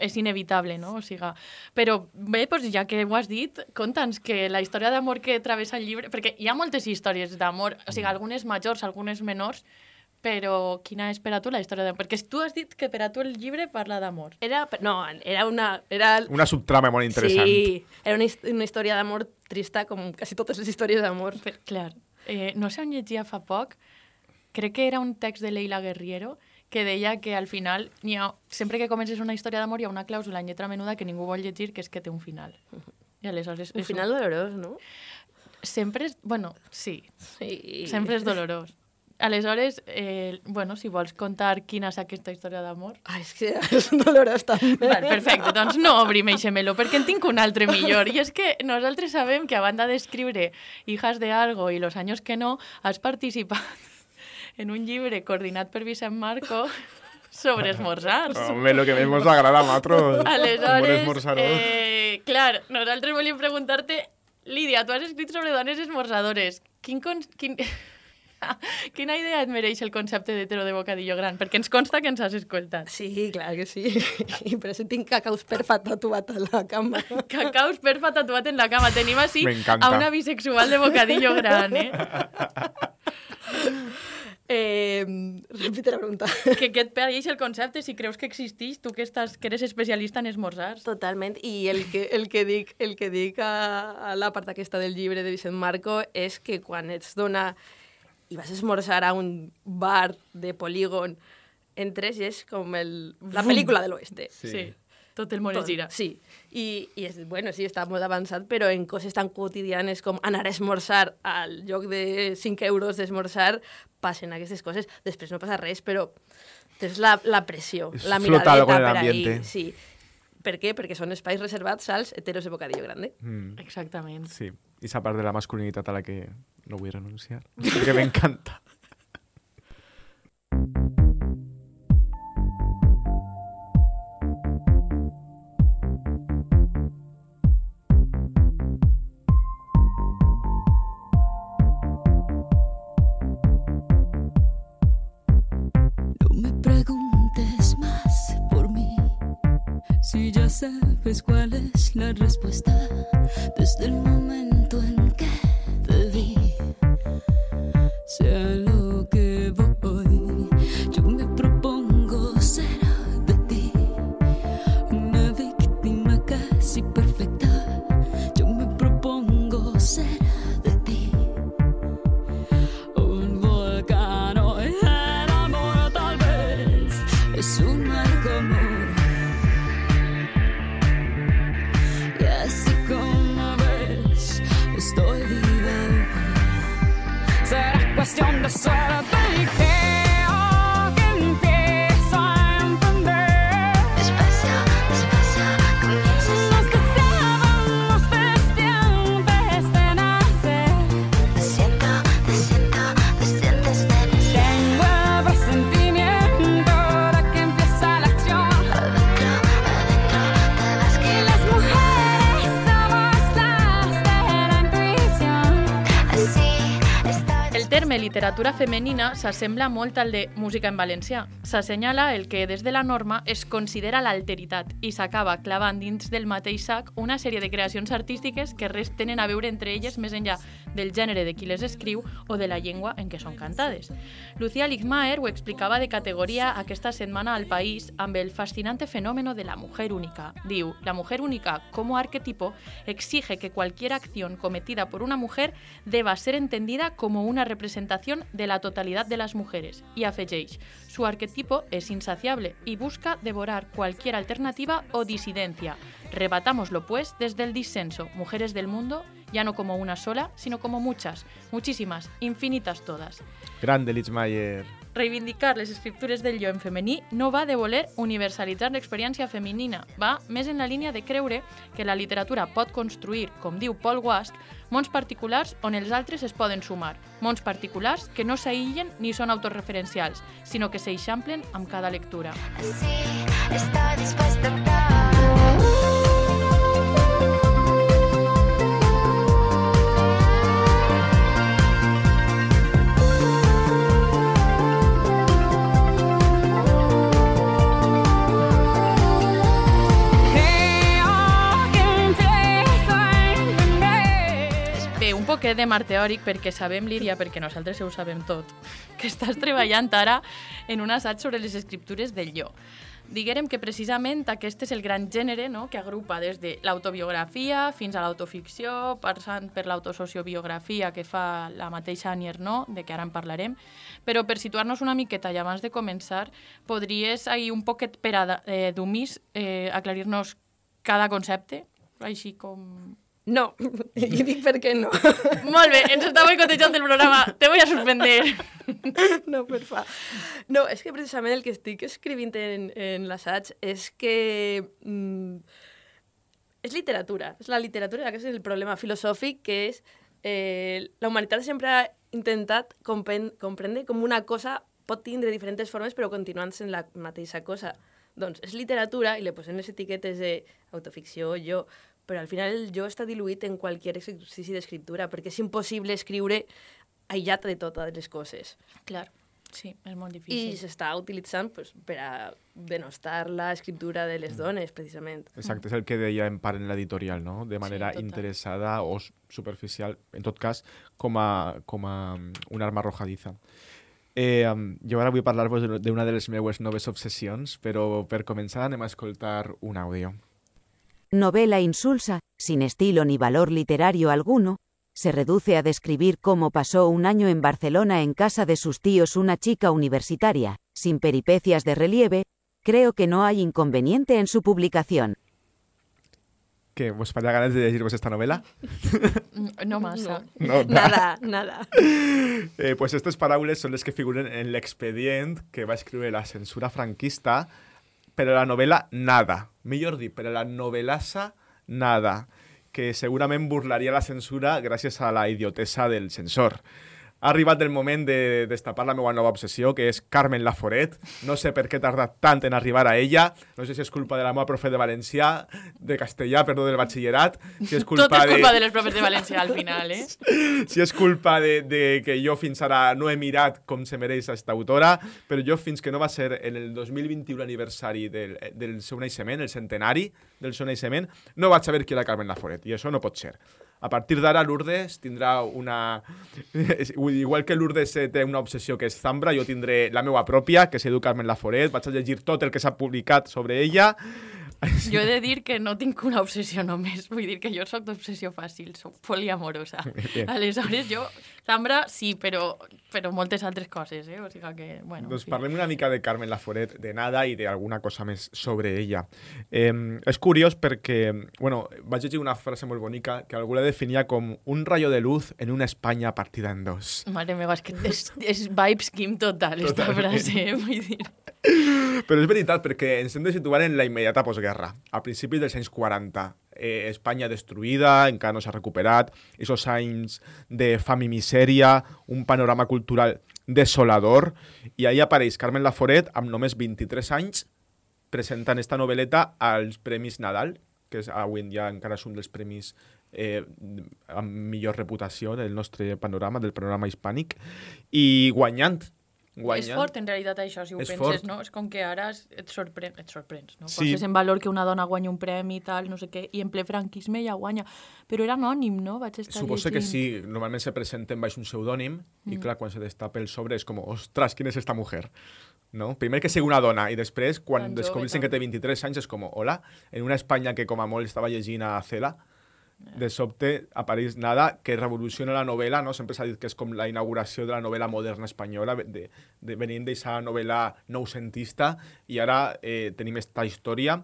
és inevitable, no? O sigui, però bé, doncs ja que ho has dit, conta'ns que la història d'amor que travessa el llibre, perquè hi ha moltes històries d'amor, o sigui, algunes majors, algunes menors, però quina és per a tu la història d'amor? Perquè tu has dit que per a tu el llibre parla d'amor. Era, no, era una... Era, Una subtrama molt interessant. Sí, era una, una història d'amor trista, com quasi totes les històries d'amor. Clar, eh, no sé on llegia fa poc, crec que era un text de Leila Guerriero, que deia que al final, n'hi ha, sempre que comences una història d'amor hi ha una clàusula en lletra menuda que ningú vol llegir, que és que té un final. I aleshores... Un final dolorós, no? Sempre és... Bueno, sí, Sí. sempre és dolorós. Aleshores, eh, bueno, si vols contar quina és aquesta història d'amor... Ai, és que és dolorós també. Val, perfecte, doncs no obrim meló, perquè en tinc un altre millor. I és que nosaltres sabem que a banda d'escriure Hijas de algo i Los años que no, has participat en un llibre coordinat per Vicent Marco sobre esmorzars. Home, lo que més ens agrada bon Aleshores, eh, clar, nosaltres volíem preguntar-te, Lídia, tu has escrit sobre dones esmorzadores. Quin, con... quin... Quina idea et mereix el concepte d'hetero de bocadillo gran? Perquè ens consta que ens has escoltat. Sí, clar que sí. I per això tinc cacaus perfa tatuat a la cama. Cacaus perfa tatuat en la cama. Tenim així a una bisexual de bocadillo gran? Eh, repite la pregunta. Que què et pareix el concepte, si creus que existeix, tu que, estàs, que eres especialista en esmorzars. Totalment, i el que, el que dic, el que dic a, a la part aquesta del llibre de Vicent Marco és que quan ets dona i vas a esmorzar a un bar de polígon, entres i és com el, la pel·lícula de l'oeste. Sí. sí. Tot el món es Tot, gira. Sí, i, i és, bueno, sí, està molt avançat, però en coses tan quotidianes com anar a esmorzar al lloc de 5 euros d'esmorzar, passen aquestes coses. Després no passa res, però tens la, la pressió, És la miradeta per ahí. ambiente. Sí. Per què? Perquè són espais reservats als heteros de bocadillo grande. Mm, Exactament. sí, i esa part de la masculinitat a la que no vull renunciar, perquè m'encanta. sabes cuál es la respuesta desde el momento en que te vi. Sea terme literatura femenina s'assembla molt al de música en valencià. S'assenyala el que des de la norma es considera l'alteritat i s'acaba clavant dins del mateix sac una sèrie de creacions artístiques que res tenen a veure entre elles més enllà del gènere de qui les escriu o de la llengua en què són cantades. Lucía Ligmaer ho explicava de categoria aquesta setmana al País amb el fascinante fenómeno de la mujer única. Diu, la mujer única como arquetipo exige que cualquier acción cometida por una mujer deba ser entendida como una representación de la totalidad de las mujeres. Y afegeix, su arquetipo es insaciable y busca devorar cualquier alternativa o disidencia. Rebatámoslo pues desde el disenso, mujeres del mundo, ya no como una sola, sino como muchas, muchísimas, infinitas todas. Grande, Litzmayer. Reivindicar les escriptures del jo en femení no va de voler universalitzar l'experiència femenina, va més en la línia de creure que la literatura pot construir, com diu Paul Wask, mons particulars on els altres es poden sumar, mons particulars que no s'aïllen ni són autorreferencials, sinó que s'eixamplen amb cada lectura. así estoy dispuesta a Creo que poquet de mar teòric perquè sabem, Lídia, perquè nosaltres ho sabem tot, que estàs treballant ara en un assaig sobre les escriptures del jo. Diguérem que precisament aquest és el gran gènere no? que agrupa des de l'autobiografia fins a l'autoficció, passant per l'autosociobiografia que fa la mateixa Annie Ernaux, de que ara en parlarem, però per situar-nos una miqueta i abans de començar, podries ahir un poquet per a eh, d'umís eh, aclarir-nos cada concepte, així com... No, i dic per què no. Molt bé, ens està boicotejant el programa, te voy a suspender. no, per fa. No, és que precisament el que estic escrivint en, en l'assaig és que... Mm, és literatura, és la literatura, que és el problema filosòfic, que és eh, la humanitat sempre ha intentat compren comprendre com una cosa pot tindre diferents formes però continuant sent la mateixa cosa. Doncs és literatura i li posem les etiquetes d'autoficció, jo, però al final jo està diluït en qualsevol exercici d'escriptura perquè és impossible escriure aïllat de totes les coses. Clar, sí, és molt I difícil. s'està utilitzant pues, per a denostar l'escriptura de les dones, precisament. Exacte, és el que deia en part en l'editorial, no? De manera total. interessada o superficial, en tot cas, com a, com a mm, una arma arrojadiza. Eh, um, jo ara vull parlar-vos d'una de les meues noves obsessions, però per començar anem a escoltar un àudio. Novela insulsa, sin estilo ni valor literario alguno, se reduce a describir cómo pasó un año en Barcelona en casa de sus tíos una chica universitaria, sin peripecias de relieve, creo que no hay inconveniente en su publicación. Què, vos falla ganes de llegir-vos esta novela? No massa. No, Nada, nada. Eh, pues estas paraules són les que figuren en l'expedient que va escriure la censura franquista per a la novel·la Nada. Millor dit, per a la novel·lassa Nada, que segurament burlaria la censura gràcies a la idiotesa del censor. Ha arribat el moment de destapar la meva nova obsessió, que és Carmen Laforet. No sé per què he tardat tant en arribar a ella. No sé si és culpa de la meva profe de valencià, de castellà, perdó, del batxillerat, si és culpa Tot és culpa de... de les profes de València al final, eh? si és culpa de, de que jo fins ara no he mirat com se mereix aquesta autora, però jo fins que no va ser en el 2021 aniversari del, del seu naixement, el centenari del seu naixement, no vaig saber qui era Carmen Laforet, i això no pot ser. A partir d'ara, Lourdes tindrà una... Igual que Lourdes eh, té una obsessió que és Zambra, jo tindré la meva pròpia, que es diu Carmen Laforet, vaig a llegir tot el que s'ha publicat sobre ella, Jo he de dir que no tinc una obsessió només, vull dir que jo sóc d'obsessió fàcil, sóc poliamorosa. Bien. Aleshores, jo, Zambra, sí, però, però moltes altres coses, eh? O sigui que, bueno... en Doncs fi. parlem una mica de Carmen Laforet, de nada i d'alguna cosa més sobre ella. Eh, és curiós perquè, bueno, vaig llegir una frase molt bonica que algú la definia com un rayo de luz en una Espanya partida en dos. Mare meva, és que és, és vibes Kim total, esta frase, eh? vull dir... Però és veritat, perquè ens hem de situar en la immediata postguerra, a principis dels anys 40. Eh, Espanya destruïda, encara no s'ha recuperat, esos anys de fam i misèria, un panorama cultural desolador, i ahí apareix Carmen Laforet amb només 23 anys presentant esta novel·leta als Premis Nadal, que és, avui en dia encara és un dels premis eh, amb millor reputació del nostre panorama, del panorama hispànic, i guanyant. Guanyant. És fort, en realitat, això, si ho És penses, fort. no? És com que ara et, sorprèn, et sorprens, no? Sí. Poses en valor que una dona guanya un premi i tal, no sé què, i en ple franquisme ja guanya. Però era anònim, no? Vaig estar Suposo que llegint. sí, normalment se presenten baix un pseudònim Mm. i clar, quan se destapa el sobre és com, ostres, ¿quién es esta mujer? No? Primer que sigui una dona i després, quan tan- que té 23 anys, és com, hola, en una Espanya que com a molt estava llegint a Cela, de sobte apareix nada que revoluciona la novel·la, no? sempre s'ha dit que és com la inauguració de la novel·la moderna espanyola, de, de, venint d'aquesta novel·la noucentista, i ara eh, tenim esta història,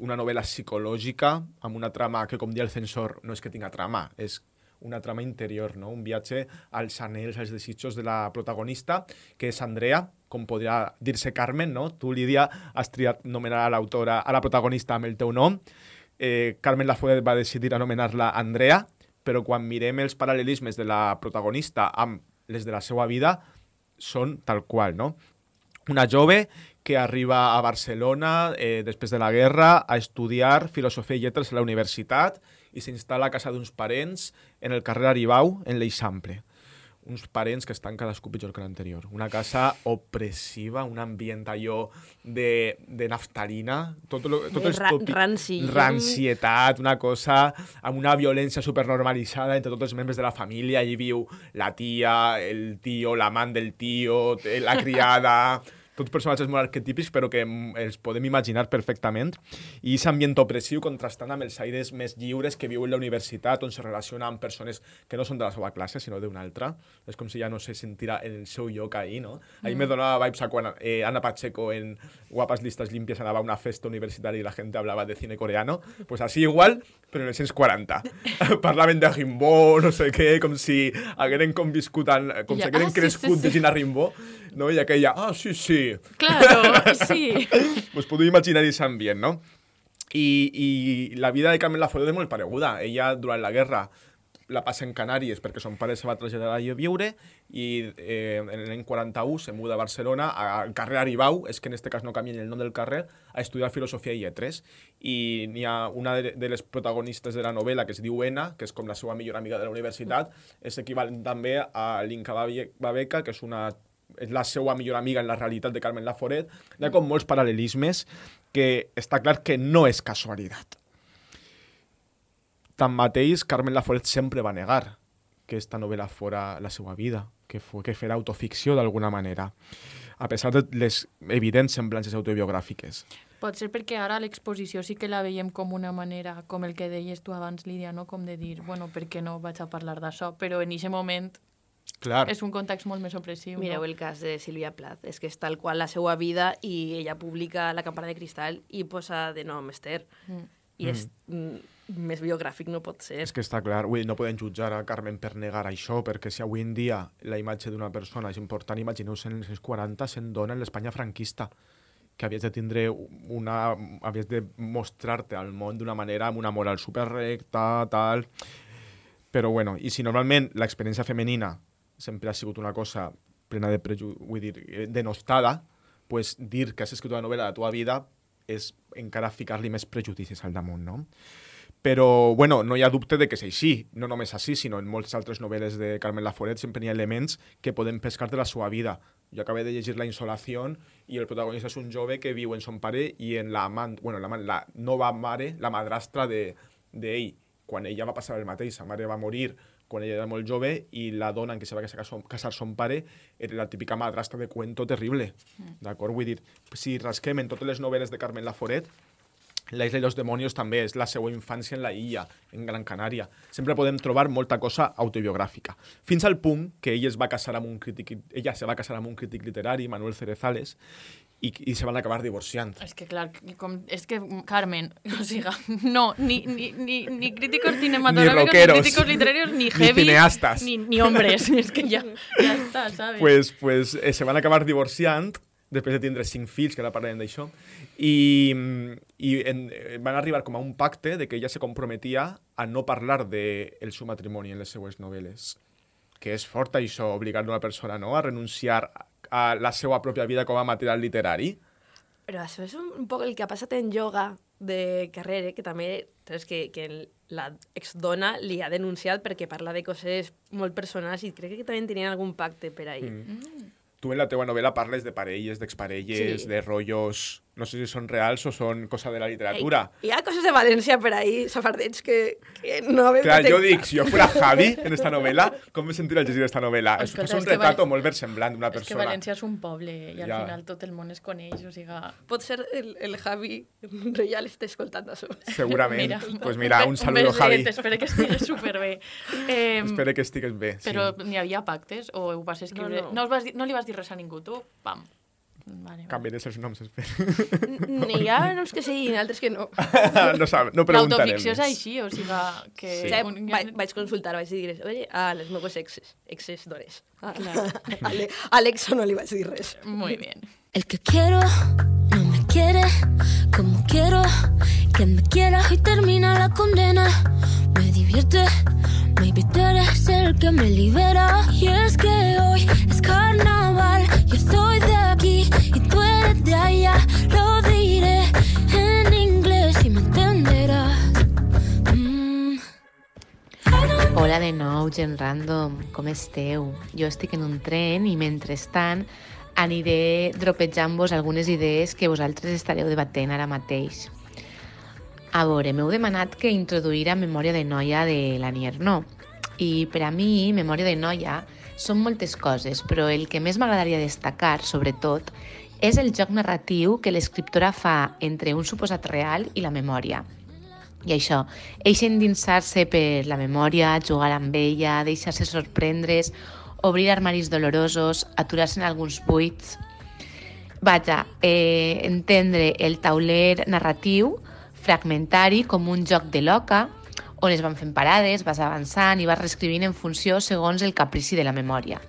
una novel·la psicològica, amb una trama que, com dia el censor, no és que tinga trama, és una trama interior, no? un viatge als anells, als desitjos de la protagonista, que és Andrea, com podria dir-se Carmen, no? Tu, Lídia, has triat nomenar a l'autora, a la protagonista amb el teu nom. Eh, Carmen Laforet va decidir anomenar-la Andrea, però quan mirem els paral·lelismes de la protagonista amb les de la seva vida, són tal qual, no? Una jove que arriba a Barcelona eh, després de la guerra a estudiar filosofia i lletres a la universitat i s'instal·la a casa d'uns parents en el carrer Aribau, en l'Eixample. Uns parents que estan cadascú pitjor que l'anterior. Una casa opressiva, un ambient allò de, de naftalina, tot, lo, tot els ra- ranci. Rancietat, una cosa amb una violència supernormalitzada entre tots els membres de la família. Allí viu la tia, el tio, l'amant del tio, la criada... tots personatges molt arquetípics, però que mm, els podem imaginar perfectament. I aquest ambient opressiu contrastant amb els aires més lliures que viu en la universitat, on se relaciona amb persones que no són de la seva classe, sinó d'una altra. És com si ja no se sentira en el seu lloc ahí, no? Ahí me donava vibes a quan eh, Ana Pacheco en Guapas Listas Limpias anava a una festa universitaria i la gent hablava de cine coreano. Pues así igual, però en els anys 40. Parlaven de Rimbaud, no sé què, com si hagueren conviscut, en, com Ja, si hagueren ah, sí, crescut sí, sí. llegint a Rimbaud, no? I aquella, ah, sí, sí, Claro, sí. pues podeu imaginar aquest ambient, no? I, I la vida de Carmen Laforet és molt pareguda. Ella, durant la guerra, la passa en Canàries perquè son pare se va traslladar a viure i eh, en l'any 41 se muda a Barcelona al carrer Aribau, és que en este cas no canvien el nom del carrer, a estudiar filosofia i lletres. I n'hi ha una de, les protagonistes de la novel·la que es diu Ena, que és com la seva millor amiga de la universitat, és equivalent també a l'Inca Babe- Babeca, que és una és la seva millor amiga en la realitat de Carmen Laforet. Hi ha com molts paral·lelismes que està clar que no és casualitat. Tanmateix, Carmen Laforet sempre va negar que esta novel·la fora la seva vida, que, fos, que fera autoficció d'alguna manera, a pesar de les evidents semblances autobiogràfiques. Pot ser perquè ara l'exposició sí que la veiem com una manera, com el que deies tu abans, Lídia, no? com de dir, bueno, per què no vaig a parlar d'això? Però en aquest moment Clar, és un context molt més opressiu. Mireu no? el cas de Sílvia Plath, és que és tal qual la seva vida i ella publica La campana de cristal i posa de nom Esther. Mm. I és mm, més biogràfic no pot ser. és que està clar, dir, no podem jutjar a Carmen per negar això, perquè si avui en dia la imatge d'una persona és important, imagineu-vos en els anys 40 sent dona en l'Espanya franquista, que havies de tindre una... havies de mostrar-te al món d'una manera amb una moral superrecta, tal... Però bueno, i si normalment l'experiència femenina sempre ha sigut una cosa plena de preju... vull dir, eh, denostada, pues dir que has escrit una novel·la de la teva vida és encara ficar-li més prejudicis al damunt, no? Però, bueno, no hi ha dubte de que és així. No només així, sinó en moltes altres novel·les de Carmen Laforet sempre hi ha elements que podem pescar de la seva vida. Jo acabé de llegir La insolació i el protagonista és un jove que viu en son pare i en la amant, bueno, la, la nova mare, la madrastra d'ell. De, d'ell. quan ella va passar el mateix, sa mare va morir quan ella era molt jove i la dona en què se va casar son, casar son pare era la típica madrastra de cuento terrible. D'acord? Vull dir, si rasquem en totes les novel·les de Carmen Laforet, La Isla i los Demonios també és la seva infància en la illa, en Gran Canària. Sempre podem trobar molta cosa autobiogràfica. Fins al punt que ella es va casar amb un crític, ella se va casar amb un crític literari, Manuel Cerezales, i, i se van acabar divorciant. És que, clar, com, és que, Carmen, o sigui, no, ni, ni, ni, ni críticos cinematográficos, ni, rockeros, críticos literarios, ni ni heavy, cineastas. ni, ni hombres. és que ja, ja està, ¿sabes? pues, pues eh, se van acabar divorciant després de tindre cinc fills, que ara parlarem d'això, i, i en, eh, van arribar com a un pacte de que ella se comprometia a no parlar del de seu matrimoni en les seues novel·les. Que és fort això, obligar una persona no? a renunciar a la seva pròpia vida com a material literari. Però això és un, poc el que ha passat en yoga de Carrere, que també saps, que, que la exdona li ha denunciat perquè parla de coses molt personals i crec que també tenien algun pacte per ahí. Mm. Tu en la teua novel·la parles de parelles, d'exparelles, Sí. de rotllos... No sé si són reals o són cosa de la literatura. Ei, hi ha coses de València per ahí, safardets, que, que no havem Clar, jo detectat. dic, si jo fuera Javi en esta novel·la, com me sentiria al llegir esta novel·la? És, Escolta, és un és que retrato Val- molt versemblant d'una És que persona. València és un poble i al Ja. final tot el món es coneix, o sigui... Pot ser el, el Javi Reial està escoltant això. Segurament. pues mira, un saludo, beset, Javi. Espero que estiguis superbé. Eh, Espero que estigues bé. Però sí. n'hi havia pactes o ho vas escriure? No, No, no. us vas dir, no li vas dir res a ningú, tu? Pam. Vale, vale. Canviaré els noms, espero. N'hi ha uns que sí i altres que no. no, sab, no preguntarem L'autoficció és així, o sigui que... Sí. un- Un, vaig, vaig consultar, vaig dir, oye, a les meves exes, exes d'hores. A, a, Ale- a Alexa no li vaig dir res. Muy bien. El que quiero no me quiere como quiero que me quiera y termina la condena. Me divierte, maybe tú eres el que me libera. Y es que hoy es carnaval, yo soy de aquí y tú eres de allá. Lo diré en inglés y me entenderás. Mm. Hola de nou. gent random, com esteu? Jo estic en un tren i mentrestant aniré dropejant-vos algunes idees que vosaltres estareu debatent ara mateix. A veure, m'heu demanat que introduïra Memòria de noia de l'Annie Ernaux. I per a mi, Memòria de noia són moltes coses, però el que més m'agradaria destacar, sobretot, és el joc narratiu que l'escriptora fa entre un suposat real i la memòria. I això, eix endinsar-se per la memòria, jugar amb ella, deixar-se sorprendre's, obrir armaris dolorosos, aturar-se en alguns buits... Vaja, eh, entendre el tauler narratiu fragmentari com un joc de loca on es van fent parades, vas avançant i vas reescrivint en funció segons el caprici de la memòria.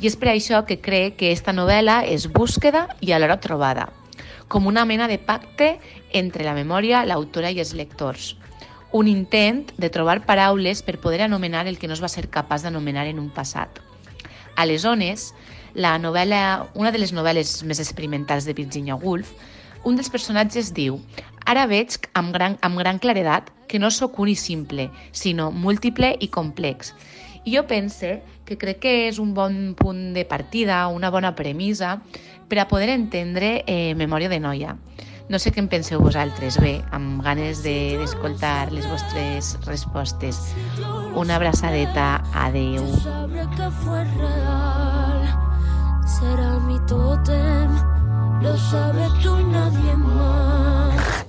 I és per això que crec que esta novel·la és búsqueda i alhora trobada, com una mena de pacte entre la memòria, l'autora i els lectors. Un intent de trobar paraules per poder anomenar el que no es va ser capaç d'anomenar en un passat. A les zones, la novel·la, una de les novel·les més experimentals de Virginia Woolf, un dels personatges diu «Ara veig amb gran, amb gran claredat que no sóc un i simple, sinó múltiple i complex». I jo pense que crec que és un bon punt de partida, una bona premissa per a poder entendre eh, Memòria de noia. No sé què en penseu vosaltres. Bé, amb ganes de- d'escoltar de, les vostres respostes. Una abraçadeta. Adeu. Sabré que fue real, será mi tótem, lo sabes tú y nadie más.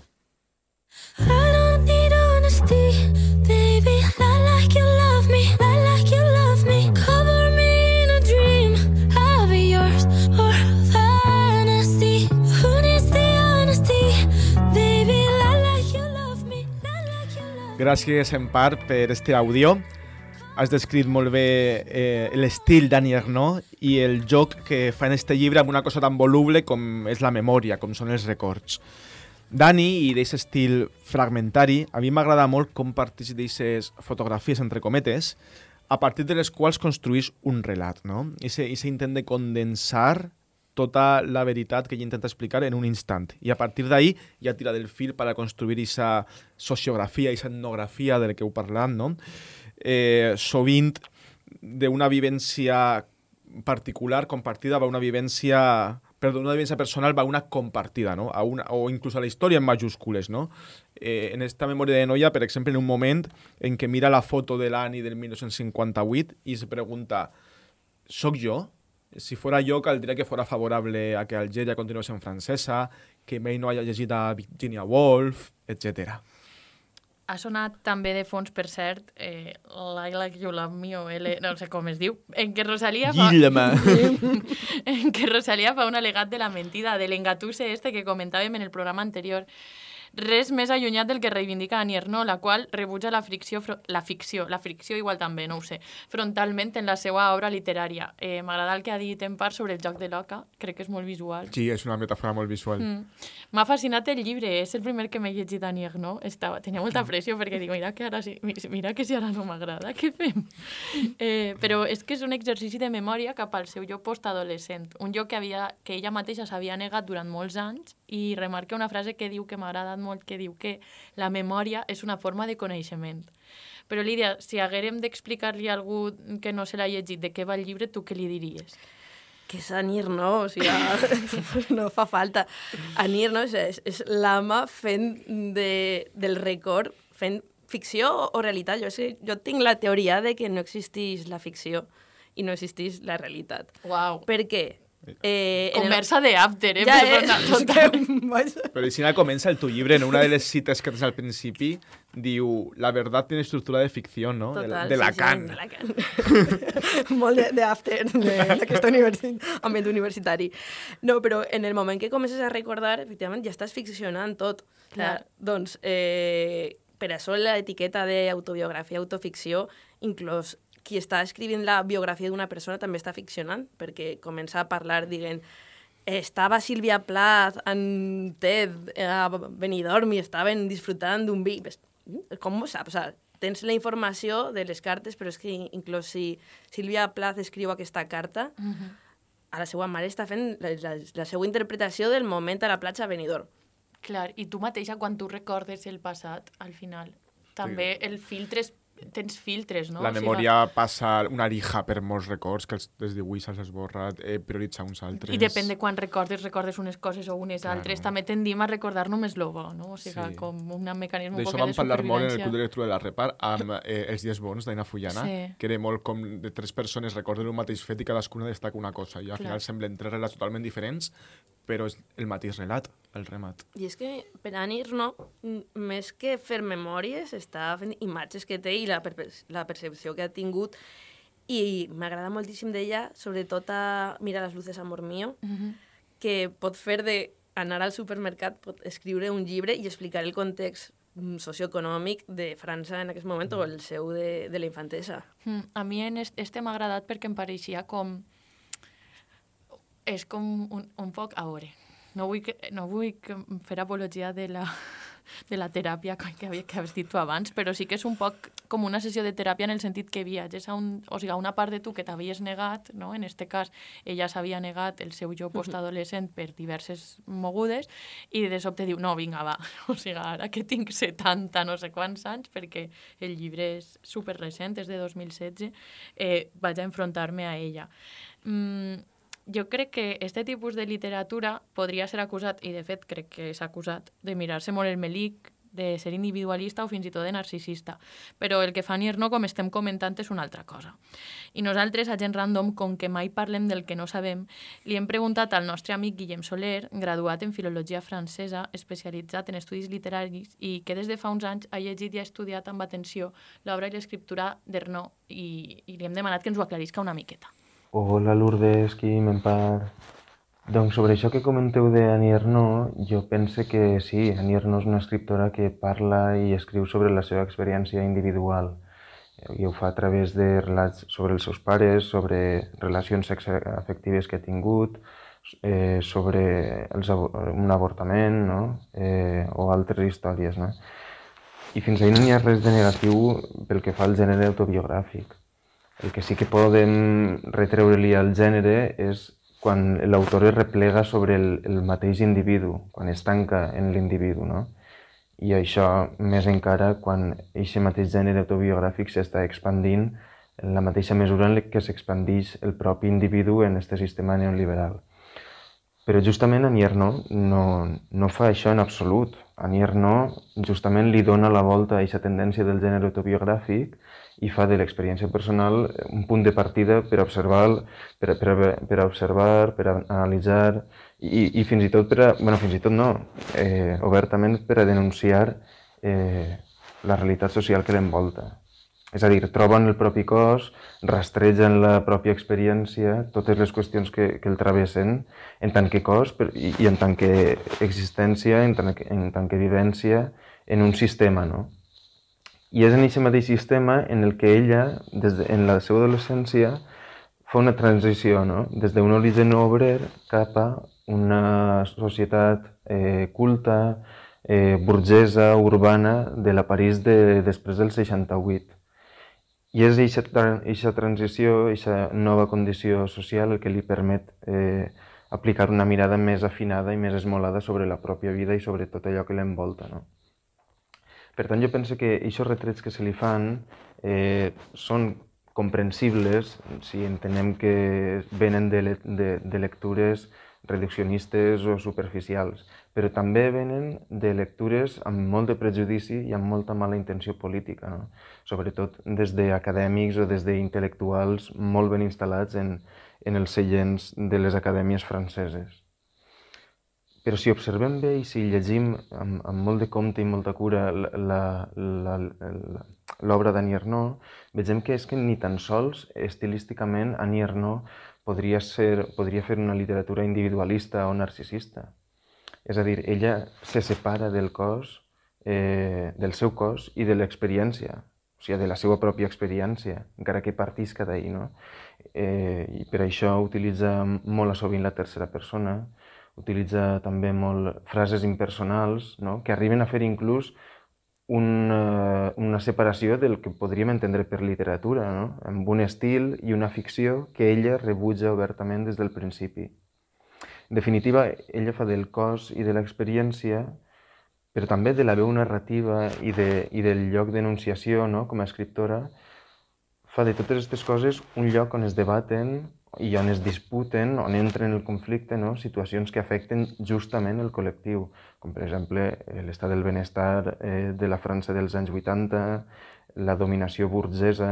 Gràcies, en part, per este àudio. Has descrit molt bé eh, l'estil d'Annie Ernaux i el joc que fa en este llibre amb una cosa tan voluble com és la memòria, com són els records. Dani, i d'aquest estil fragmentari, a mi m'agrada molt com parteix d'aquestes fotografies, entre cometes, a partir de les quals construís un relat, no? I se, intent de condensar tota la veritat que ell intenta explicar en un instant. I a partir d'ahí ja tira del fil per a construir aquesta sociografia, aquesta etnografia de la que heu parlat, no? Eh, sovint d'una vivència particular, compartida, va una vivència perdó, una vivència personal va una compartida, no? A una, o inclús a la història en majúscules, no? Eh, en esta memòria de noia, per exemple, en un moment en què mira la foto de l'Ani del 1958 i se pregunta, ¿soc jo? Si fora jo, caldria que fora favorable a que Algèria continués en francesa, que mai no haya llegit a Virginia Woolf, etc. Ha sonat també de fons, per cert, eh, Like Like You Love Me o L, no sé com es diu, en què Rosalia fa... En què Rosalia fa un alegat de la mentida, de l'engatuse este que comentàvem en el programa anterior. Res més allunyat del que reivindica Annie Ernaux, la qual rebutja la fricció, la ficció, la fricció igual també, no ho sé, frontalment en la seva obra literària. Eh, M'agrada el que ha dit en part sobre el joc de l'oca, crec que és molt visual. Sí, és una metàfora molt visual. Mm. M'ha fascinat el llibre, és el primer que m'he llegit Annie Ernaux. Estava, tenia molta pressió perquè dic, mira que ara sí, mi- mira que si ara no m'agrada, què fem? Eh, però és que és un exercici de memòria cap al seu jo postadolescent, un jo que, havia, que ella mateixa s'havia negat durant molts anys i remarca una frase que diu que m'ha agradat molt, que diu que la memòria és una forma de coneixement. Però Lídia, si haguérem d'explicar-li a algú que no se l'ha llegit de què va el llibre, tu què li diries? que és Anir, no? O sigui, no fa falta. Anir, no? És, és l'ama fent de, del record, fent ficció o realitat. Jo, sé, jo tinc la teoria de que no existeix la ficció i no existeix la realitat. Uau. Per què? Eh, en el- Conversa de after, eh? Ja, eh? Perdona, total. que. Però i si no comença el tu llibre, en una de les cites que tens al principi, diu, la verdad tiene estructura de ficción, no? de, Total, de sí, Lacan. Sí, de Lacan. Molt de- d'after, d'aquest universi ambient universitari. No, però en el moment que comences a recordar, efectivament, ja estàs ficcionant tot. Clar. Doncs, eh, per això l'etiqueta d'autobiografia, autoficció, inclús qui està escrivint la biografia d'una persona també està ficcionant, perquè comença a parlar dient estava Sílvia Plath en TED a Benidorm i estaven disfrutant d'un vi. Com ho saps? O sea, tens la informació de les cartes, però és que inclús si Sílvia Plath escriu aquesta carta, a la seva mare està fent la, la, la seva interpretació del moment a la platja a Benidorm. Clar, i tu mateixa, quan tu recordes el passat, al final, també el filtre és, tens filtres, no? La O sigui, memòria passa una lija per molts records, que els, des d'avui se'ls esborra, eh, prioritza uns altres. I depèn de quan recordes, recordes unes coses o unes Claro. altres. També tendim a recordar només lo bo, no? O sigui, Sí. com un mecanisme un D'això poc vam de parlar molt en el supervivència. Club de Lectura de la Repar amb eh, Els dies bons d'Aina Fullana, Sí. que era molt com de tres persones recorden un mateix fet i cadascuna destaca una cosa. I al Clar. final semblen tres relats totalment diferents, però és el mateix relat, el remat. I és que per Anir, no, més que fer memòries, està fent imatges que té i la, per la percepció que ha tingut. I m'agrada moltíssim d'ella, sobretot a Mira les luces, amor mío, Mhm. que pot fer de anar al supermercat, pot escriure un llibre i explicar el context mm, socioeconòmic de França en aquest moment o el seu de, de la infantesa. Mm, a mi en est- este m'ha agradat perquè em pareixia com... És com un, un poc a veure. No vull, que, no vull que fer apologia de la, de la teràpia que, havia, que havies dit tu abans, però sí que és un poc com una sessió de teràpia en el sentit que viatges a, un, o sigui, a una part de tu que t'havies negat, no? en este cas ella s'havia negat el seu jo postadolescent per diverses mogudes i de sobte diu, no, vinga, va, o sigui, ara que tinc 70 no sé quants anys, perquè el llibre és super recent, és de 2016, eh, vaig a enfrontar-me a ella. Mm, jo crec que este tipus de literatura podria ser acusat, i de fet crec que és acusat, de mirar-se molt el melic, de ser individualista o fins i tot de narcisista. Però el que fa Nierno, com estem comentant, és una altra cosa. I nosaltres, a gent random, com que mai parlem del que no sabem, li hem preguntat al nostre amic Guillem Soler, graduat en Filologia Francesa, especialitzat en estudis literaris i que des de fa uns anys ha llegit i ha estudiat amb atenció l'obra i l'escriptura d'Ernó i, i li hem demanat que ens ho aclarisca una miqueta. Hola Lourdes, Quim, Empar. Doncs sobre això que comenteu de Annie Ernaux, jo pense que sí, Annie Ernaux és una escriptora que parla i escriu sobre la seva experiència individual i ho fa a través de relats sobre els seus pares, sobre relacions sexoafectives que ha tingut, eh, sobre els, un avortament no? eh, o altres històries. No? I fins ahir no n'hi ha res de negatiu pel que fa al gènere autobiogràfic. El que sí que podem retreure-li al gènere és quan l'autor es replega sobre el, el mateix individu, quan es tanca en l'individu, no? I això més encara quan aquest mateix gènere autobiogràfic s'està expandint en la mateixa mesura en què s'expandeix el propi individu en aquest sistema neoliberal. Però justament Annie Ernaux no, no fa això en absolut. Annie Ernaux justament li dona la volta a aquesta tendència del gènere autobiogràfic i fa de l'experiència personal un punt de partida per observar, per, per, per observar, per analitzar i, i fins i tot per a, bueno, fins i tot no, eh, obertament per a denunciar eh, la realitat social que l'envolta. És a dir, troben el propi cos, rastregen la pròpia experiència, totes les qüestions que, que el travessen en tant que cos per, i, i en tant que existència, en tant que, en tant que vivència en un sistema, no? I és en aquest mateix sistema en el que ella, des de, en la seva adolescència, fa una transició, no? Des d'un origen obrer cap a una societat eh, culta, eh, burgesa, urbana, de la París de, després del 68. I és aquesta transició, aquesta nova condició social el que li permet eh, aplicar una mirada més afinada i més esmolada sobre la pròpia vida i sobre tot allò que l'envolta. No? Per tant, jo penso que aquests retrets que se li fan eh, són comprensibles si entenem que venen de, le de, de lectures reduccionistes o superficials, però també venen de lectures amb molt de prejudici i amb molta mala intenció política, no? sobretot des d'acadèmics o des d'intel·lectuals molt ben instal·lats en, en els seients de les acadèmies franceses. Però si observem bé i si llegim amb, amb molt de compte i molta cura l'obra d'Annie Ernaux, vegem que és que ni tan sols estilísticament Annie Ernaux podria, ser, podria fer una literatura individualista o narcisista. És a dir, ella se separa del cos, eh, del seu cos i de l'experiència, o sigui, de la seva pròpia experiència, encara que partisca d'ahir, no? Eh, I per això utilitza molt sovint la tercera persona, utilitza també molt frases impersonals, no? que arriben a fer inclús una, una separació del que podríem entendre per literatura, no? amb un estil i una ficció que ella rebutja obertament des del principi. En definitiva, ella fa del cos i de l'experiència però també de la veu narrativa i, de, i del lloc d'enunciació no? com a escriptora, fa de totes aquestes coses un lloc on es debaten i on es disputen, on entren el conflicte, no? situacions que afecten justament el col·lectiu, com per exemple eh, l'estat del benestar eh, de la França dels anys 80, la dominació burgesa,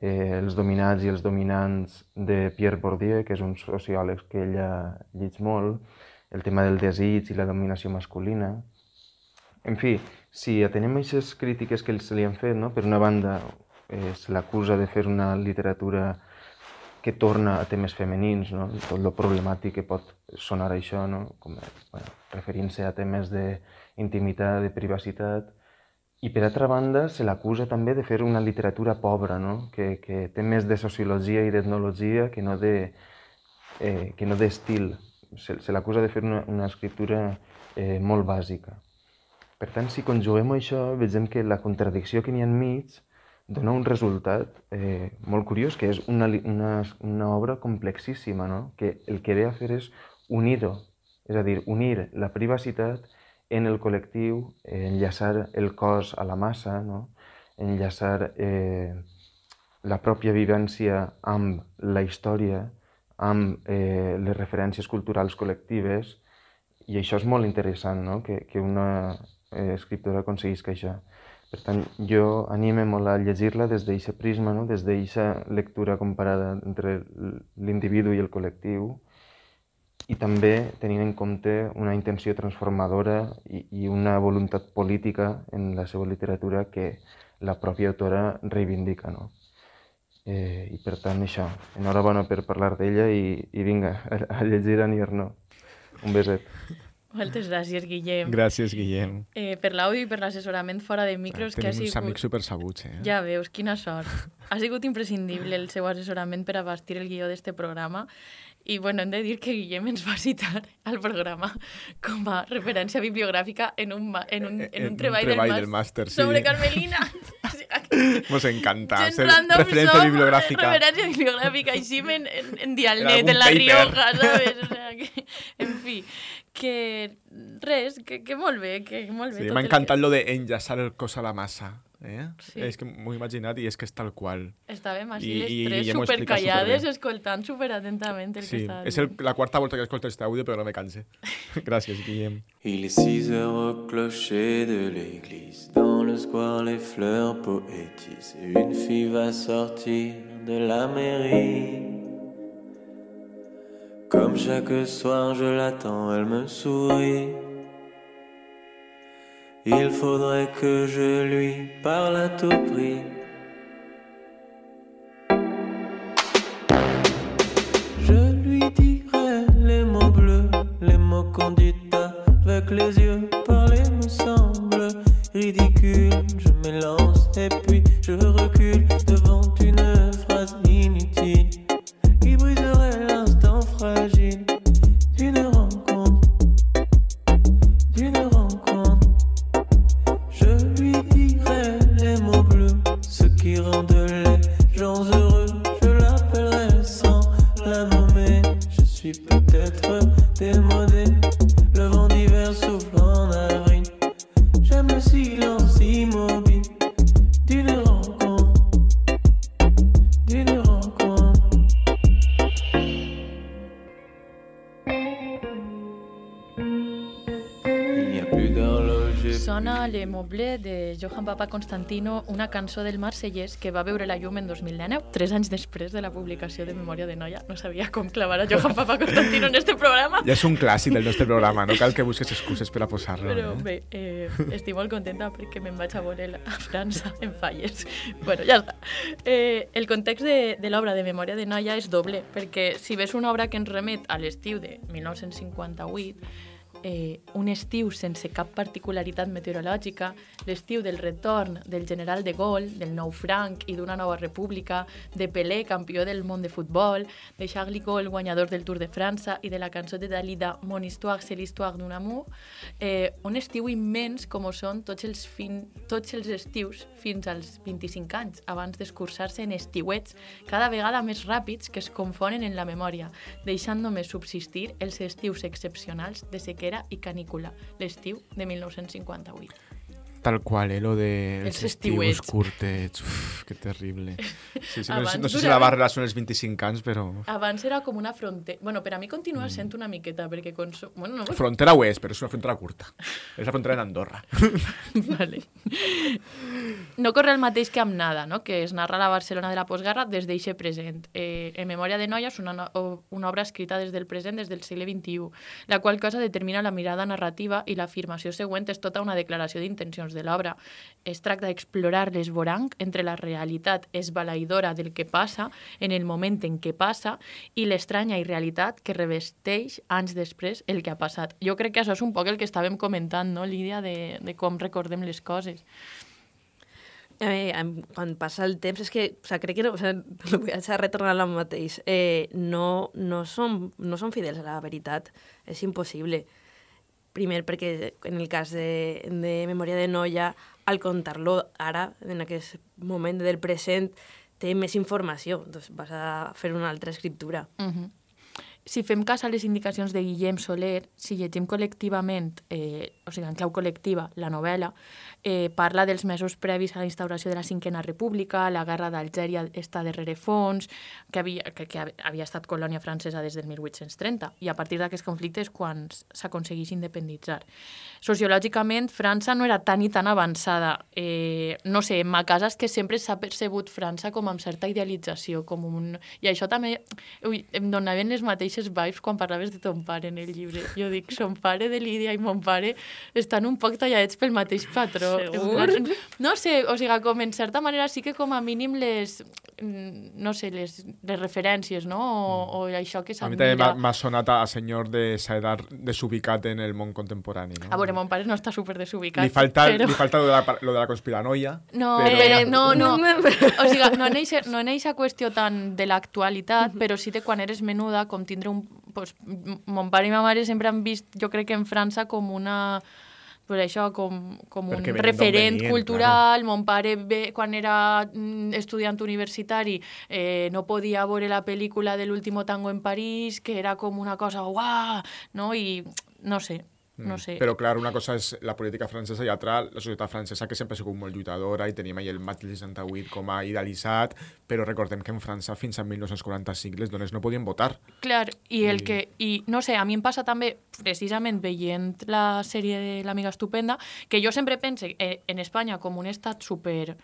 eh, els dominats i els dominants de Pierre Bourdieu, que és un sociòleg que ella llig molt, el tema del desig i la dominació masculina. En fi, si atenem aquestes crítiques que se li han fet, no? per una banda eh, se l'acusa de fer una literatura que torna a temes femenins, no? tot el problemàtic que pot sonar això, no? com, bueno, referint-se a temes d'intimitat, de privacitat, i per altra banda se l'acusa també de fer una literatura pobra, no? que, que té més de sociologia i d'etnologia que no de, eh, que no d'estil. Se, se l'acusa de fer una, una escriptura eh, molt bàsica. Per tant, si conjuguem això, veiem que la contradicció que n'hi ha enmig dona un resultat eh, molt curiós, que és una, una, una obra complexíssima, no? que el que ve a fer és unir-ho, és a dir, unir la privacitat en el col·lectiu, eh, enllaçar el cos a la massa, no? enllaçar eh, la pròpia vivència amb la història, amb eh, les referències culturals col·lectives, i això és molt interessant, no? que, que una eh, escriptora aconseguisca això. Per tant, jo anime molt a llegir-la des d'aquest prisma, no? des d'aquesta lectura comparada entre l'individu i el col·lectiu, i també tenint en compte una intenció transformadora i, i una voluntat política en la seva literatura que la pròpia autora reivindica. No? Eh, I per tant, això, enhorabona per parlar d'ella i, i vinga, a, a llegir Annie Ernaux. Un beset. Moltes gràcies, Guillem. Gràcies, Guillem. Eh, per l'àudio i per l'assessorament fora de micros, que ha Tenim uns sigut... amics super sabuts, eh? Ja veus, quina sort. Ha sigut imprescindible el seu assessorament per a bastir el guió d'este programa i bueno, hem de dir que Guillem ens va citar al programa com a referència bibliogràfica en un, ma- en un, en un treball, treball del, del màster sí. sobre Carmelina. Mos encanta Gens ser referència bibliogràfica. Referència bibliogràfica, així en, en, en En Dialnet, algun en La paper. Rioja, ¿sabes? O sea, que, en fi, que res, que, que molt bé, que molt bé. Sí, m'ha encantat lo de enllaçar el cos a la massa. Eh? Sí. És que m'ho he imaginat i és que és tal qual. Que... Estàvem així I- les tres supercallades, superbé. escoltant superatentament el que Sí, estava és el, la quarta volta que escolto este àudio, però no me canse. Gràcies, Guillem. Il est six heures au clocher de l'église. Dans le square, les fleurs poétisent. Une fille va sortir de la mairie. Comme chaque soir, je l'attends, elle me sourit. Il faudrait que je lui parle à tout prix. Je lui dirai les mots bleus, les mots qu'on dit avec les yeux. Parler me semble ridicule. Je m'élance et puis je recule devant Johan Papa Constantino, una cançó del Marsellès que va veure la llum en 2019, tres anys després de la publicació de Memòria de Noia. No sabia com clavar a Johan Papa Constantino en este programa, Ja és un clàssic del nostre programa, no cal que busques excuses per a posar-lo. però eh? bé, eh, estic molt contenta perquè me'n vaig a veure a França en falles. bueno, ja està. Eh, el context de, de l'obra de Memòria de Noia és doble, perquè si ves una obra que ens remet a l'estiu de 1958, eh, un estiu sense cap particularitat meteorològica, l'estiu del retorn del general de Gaulle, del nou franc i d'una nova república, de Pelé, campió del món de futbol, de Charles de Gaulle, guanyador del Tour de França i de la cançó de Dalida Mon histoire, c'est l'histoire d'un amour, eh, un estiu immens com ho són tots els, fin, tots els estius fins als 25 anys, abans d'escurçar-se en estiuets cada vegada més ràpids que es confonen en la memòria, deixant només subsistir els estius excepcionals de sequera sequera i canícula, l'estiu de 1958. Tal qual, eh, lo de Els els estius curtets. Uf, que terrible. Sí, sí, no, Abans no sé si la va relacionar els 25 anys, però... Abans era com una frontera... Bueno, per a mi continua sent una miqueta, perquè... Conso... Bueno, no, Frontera ho és, però és una frontera curta. És la frontera d'Andorra. vale. No corre el mateix que amb Nada, no? que es narra la Barcelona de la postguerra des d'eixe present. Eh, en Memòria de Noia és una, una obra escrita des del present, des del segle XXI, la qual cosa determina la mirada narrativa i l'afirmació següent és tota una declaració d'intencions de l'obra. Es tracta d'explorar l'esvoranc entre la realitat esbalaïdora del que passa en el moment en què passa i l'estranya irrealitat que revesteix anys després el que ha passat. Jo crec que això és un poc el que estàvem comentant, no, Lídia, de, de com recordem les coses. Eh, quan passa el temps, és que, o sea, crec que no, o sea, a echar retornar al mateix. Eh, no, no, som, no som fidels a la veritat, és impossible. Primer, perquè en el cas de, de Memòria de Noia, al contar-lo ara, en aquest moment del present, té més informació, doncs vas a fer una altra escriptura. Uh -huh. Si fem cas a les indicacions de Guillem Soler, si llegim col·lectivament, eh, o sigui, en clau col·lectiva, la novel·la, eh, parla dels mesos previs a la instauració de la cinquena república, la guerra d'Algèria està darrere fons, que havia, que, que havia estat colònia francesa des del 1830, i a partir d'aquests conflictes quan s'aconseguís independitzar. Sociològicament, França no era tan i tan avançada. Eh, no sé, en ma casa és que sempre s'ha percebut França com amb certa idealització, com un... I això també ui, em donaven les mateixes vibes quan parlaves de ton pare en el llibre. Jo dic, son pare de Lídia i mon pare estan un poc talladets pel mateix patró. Segur? No sé, o sigui, com en certa manera sí que com a mínim les, mm, no sé, les, les referències, no? O, o això que A mi també s'admira. m'ha- sonat a, senyor de sa edat desubicat en el món contemporani. No? A veure, mon pare no està super desubicat. li falta, però... li falta lo de la, lo de la conspiranoia. No, però... però, no, no. Eh, O sigui, no en eixa, no en eixa qüestió tan de l'actualitat, però sí de quan eres menuda, com tindre un... Pues, mon pare i ma mare sempre han vist, jo crec que en França, com una pues això, com, com un Perquè referent venien, cultural. Mon pare, ve, quan era mm, estudiant universitari, eh, no podia veure la pel·lícula de l'último tango en París, que era com una cosa, uah, no? I no sé, no sé. Mm. Però, clar, una cosa és la política francesa i altra la societat francesa, que sempre ha sigut molt lluitadora i tenim ahí el maig del 68 com a idealitzat, però recordem que en França fins a 1945 les dones no podien votar. Clar, i el I- que... I no sé, a mi em passa també, precisament veient la sèrie de l'Amiga Estupenda, que jo sempre pense eh, en Espanya com un estat super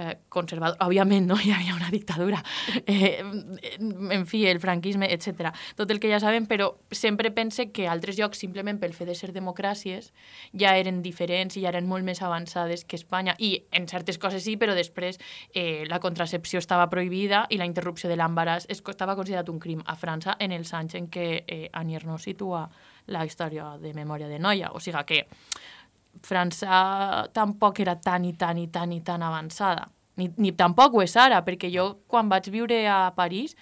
eh, conservador. Òbviament, no? Hi havia una dictadura. Eh, en fi, el franquisme, etc. Tot el que ja sabem, però sempre pense que altres llocs, simplement pel fet de ser democràcies, ja eren diferents i ja eren molt més avançades que Espanya. I en certes coses sí, però després eh, la contracepció estava prohibida i la interrupció de l'embaràs es- estava considerat un crim a França en els anys en què eh, Annie Ernaux situa la història de memòria de noia. O sigui que França tampoc era tan i tan i tan i tan avançada. Ni, ni tampoc ho és ara, perquè jo quan vaig viure a París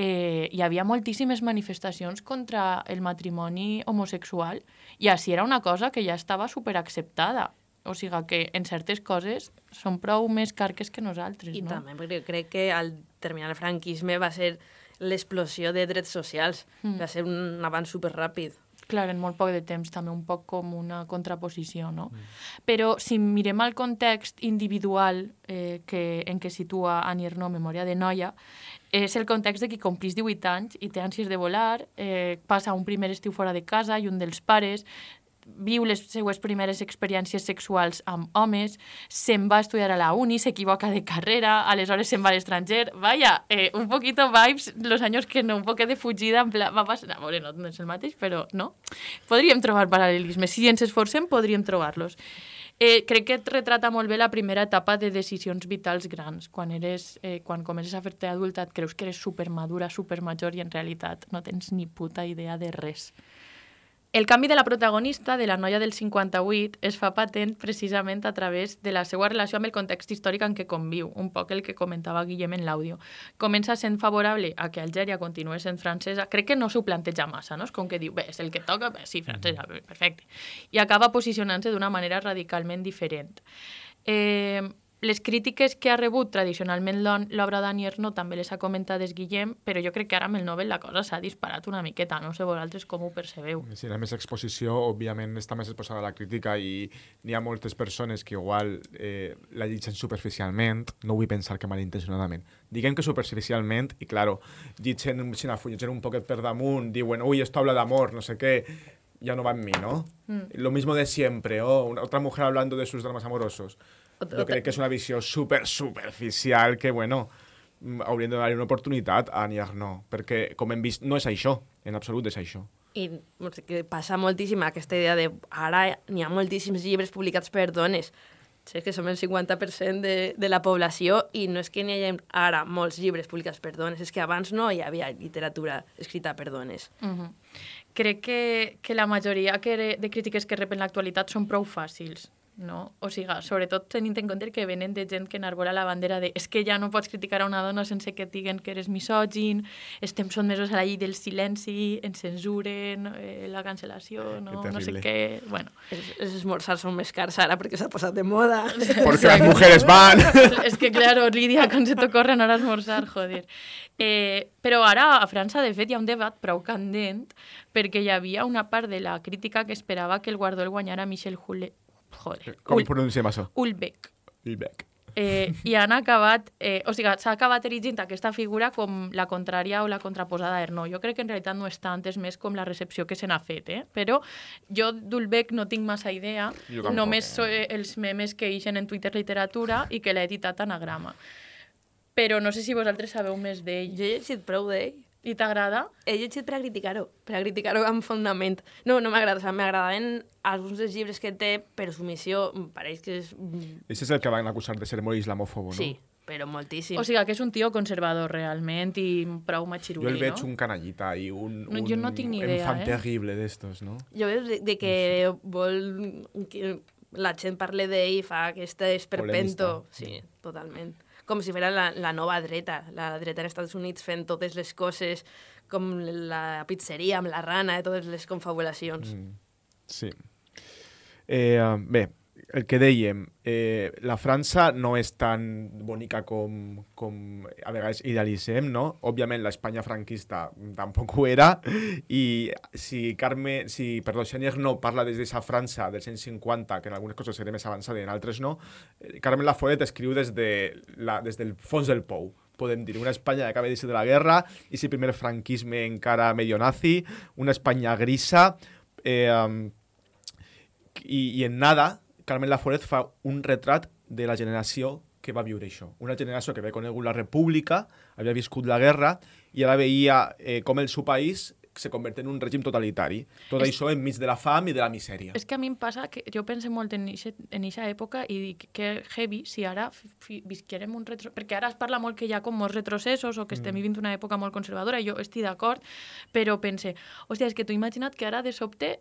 eh, hi havia moltíssimes manifestacions contra el matrimoni homosexual i així era una cosa que ja estava superacceptada. O sigui que en certes coses són prou més carques que nosaltres, I no? també perquè crec que al terminar el franquisme va ser l'explosió de drets socials. Mm. Va ser un avanç superràpid. Clar, en molt poc de temps, també un poc com una contraposició, no? Però si mirem el context individual eh, que, en què situa Ernaux, Memòria de Noia, és el context de qui complís 18 anys i té ànsies de volar, eh, passa un primer estiu fora de casa i un dels pares, viu les seues primeres experiències sexuals amb homes, se'n va estudiar a la uni, s'equivoca de carrera, aleshores se'n va a l'estranger. Vaya, eh, un poquito vibes, los años que no, un poquet de fugida, en plan, va passar, a no, no és el mateix, però no. Podríem trobar paral·lelismes, si ens esforcem podríem trobar-los. Eh, crec que et retrata molt bé la primera etapa de decisions vitals grans. Quan, eres, eh, quan comences a fer-te adulta et creus que eres supermadura, supermajor i en realitat no tens ni puta idea de res. El canvi de la protagonista, de la noia del 58, es fa patent precisament a través de la seva relació amb el context històric en què conviu, un poc el que comentava Guillem en l'àudio. Comença sent favorable a que Algèria continuï sent francesa. Crec que no s'ho planteja massa, no? És com que diu, bé, és el que toca, bé, sí, francesa, bé, perfecte. I acaba posicionant-se d'una manera radicalment diferent. Eh, les crítiques que ha rebut tradicionalment l'obra d'Annie Ernaux també les ha comentades Guillem, però jo crec que ara amb el Nobel la cosa s'ha disparat una miqueta, no sé vosaltres com ho percebeu. Hi ha més exposició, òbviament està més exposada a la crítica i n'hi ha moltes persones que igual eh, la llegeixen superficialment, no vull pensar que malintencionadament. Diguem que superficialment, i claro, llegeixen, sin afullegen un poquet per damunt, diuen, ui, esto habla d'amor, no sé què, ya no va en mí, ¿no? Lo mismo de siempre, o una, otra mujer hablando de sus dramas amorosos. Otra- Jo crec que és una visió super superficial que, bueno, mm, hauríem de donar una oportunitat a Annie Arnaud, perquè, com hem vist, no és això, en absolut és això. I no que passa moltíssim aquesta idea de ara n'hi ha moltíssims llibres publicats per dones. Sé que som el 50% de, de la població i no és que n'hi hagi ara molts llibres publicats per dones, és que abans no hi havia literatura escrita per dones. Uh -huh. Crec que, que la majoria que de crítiques que rep en l'actualitat són prou fàcils, no? O sigui, sobretot tenint en compte que venen de gent que enarbola la bandera de és que ja no pots criticar a una dona sense que et diguen que eres misògin, estem sotmesos a la llei del silenci, ens censuren, eh, la cancel·lació, no, no sé què... Bueno, Els, esmorzars són més cars ara perquè s'ha posat de moda. Porque las mujeres van. es que, claro, Lidia, com se t'ocorre anar a esmorzar, joder. Eh, però ara a França, de fet, hi ha un debat prou candent perquè hi havia una part de la crítica que esperava que el guardó el guanyara Michel Hule... Joder, Com Hul- pronunciem això? Hulbeck. Lilbeck. Eh, I han acabat, eh, o sigui, s'ha acabat erigint aquesta figura com la contrària o la contraposada a Ernaux. Jo crec que en realitat no és tant, és més com la recepció que se n'ha fet, eh? Però jo d'Ulbeck no tinc massa idea, només eh? so, eh, els memes que eixen en Twitter Literatura i que l'ha editat Anagrama. Però no sé si vosaltres sabeu més d'ell. Jo he llegit prou d'ell. I t'agrada? He llegit per a criticar-ho, per a criticar-ho amb fondament. No, no m'agrada, o sigui, m'agradaven alguns dels llibres que té, però su missió em pareix que és... Ese és el que van acusar de ser molt islamòfobo, no? Sí, però moltíssim. O sigui, que és un tio conservador realment i prou Jo matxirulí, el veig no? un canallita i un, No, un jo no tinc ni idea, enfant eh? terrible d'estos, no? Jo veig de, de que vol que la gent parle d'ell i fa aquest esperpento. Polemista. Sí, totalment. Com si fos la, la nova dreta, la dreta als Estats Units fent totes les coses com la pizzeria amb la rana i totes les confabulacions. Mm. Sí. Eh, bé, el que dèiem, eh, la França no és tan bonica com, com a vegades idealitzem, no? Òbviament l'Espanya franquista tampoc ho era i si Carme, si, perdó, Xenier no parla des d'aquesta França dels anys 50, que en algunes coses era més avançada i en altres no, eh, Carmen Laforet escriu des, de la, des del fons del pou podem dir, una Espanya que acaba de ser de la guerra, i si primer franquisme encara medio nazi, una Espanya grisa, eh, i, i en nada, Carmen Laforet fa un retrat de la generació que va viure això. Una generació que havia conegut la república, havia viscut la guerra, i ara veia eh, com el seu país se convertia en un règim totalitari. Tot És- això enmig de la fam i de la misèria. És que a mi em passa que jo penso molt en eixa època i dic que heavy si ara visquérem un retro... Perquè ara es parla molt que hi ha com molts retrocessos o que estem vivint una època molt conservadora i jo estic d'acord, però pense, hòstia, és que tu imagina't que ara de sobte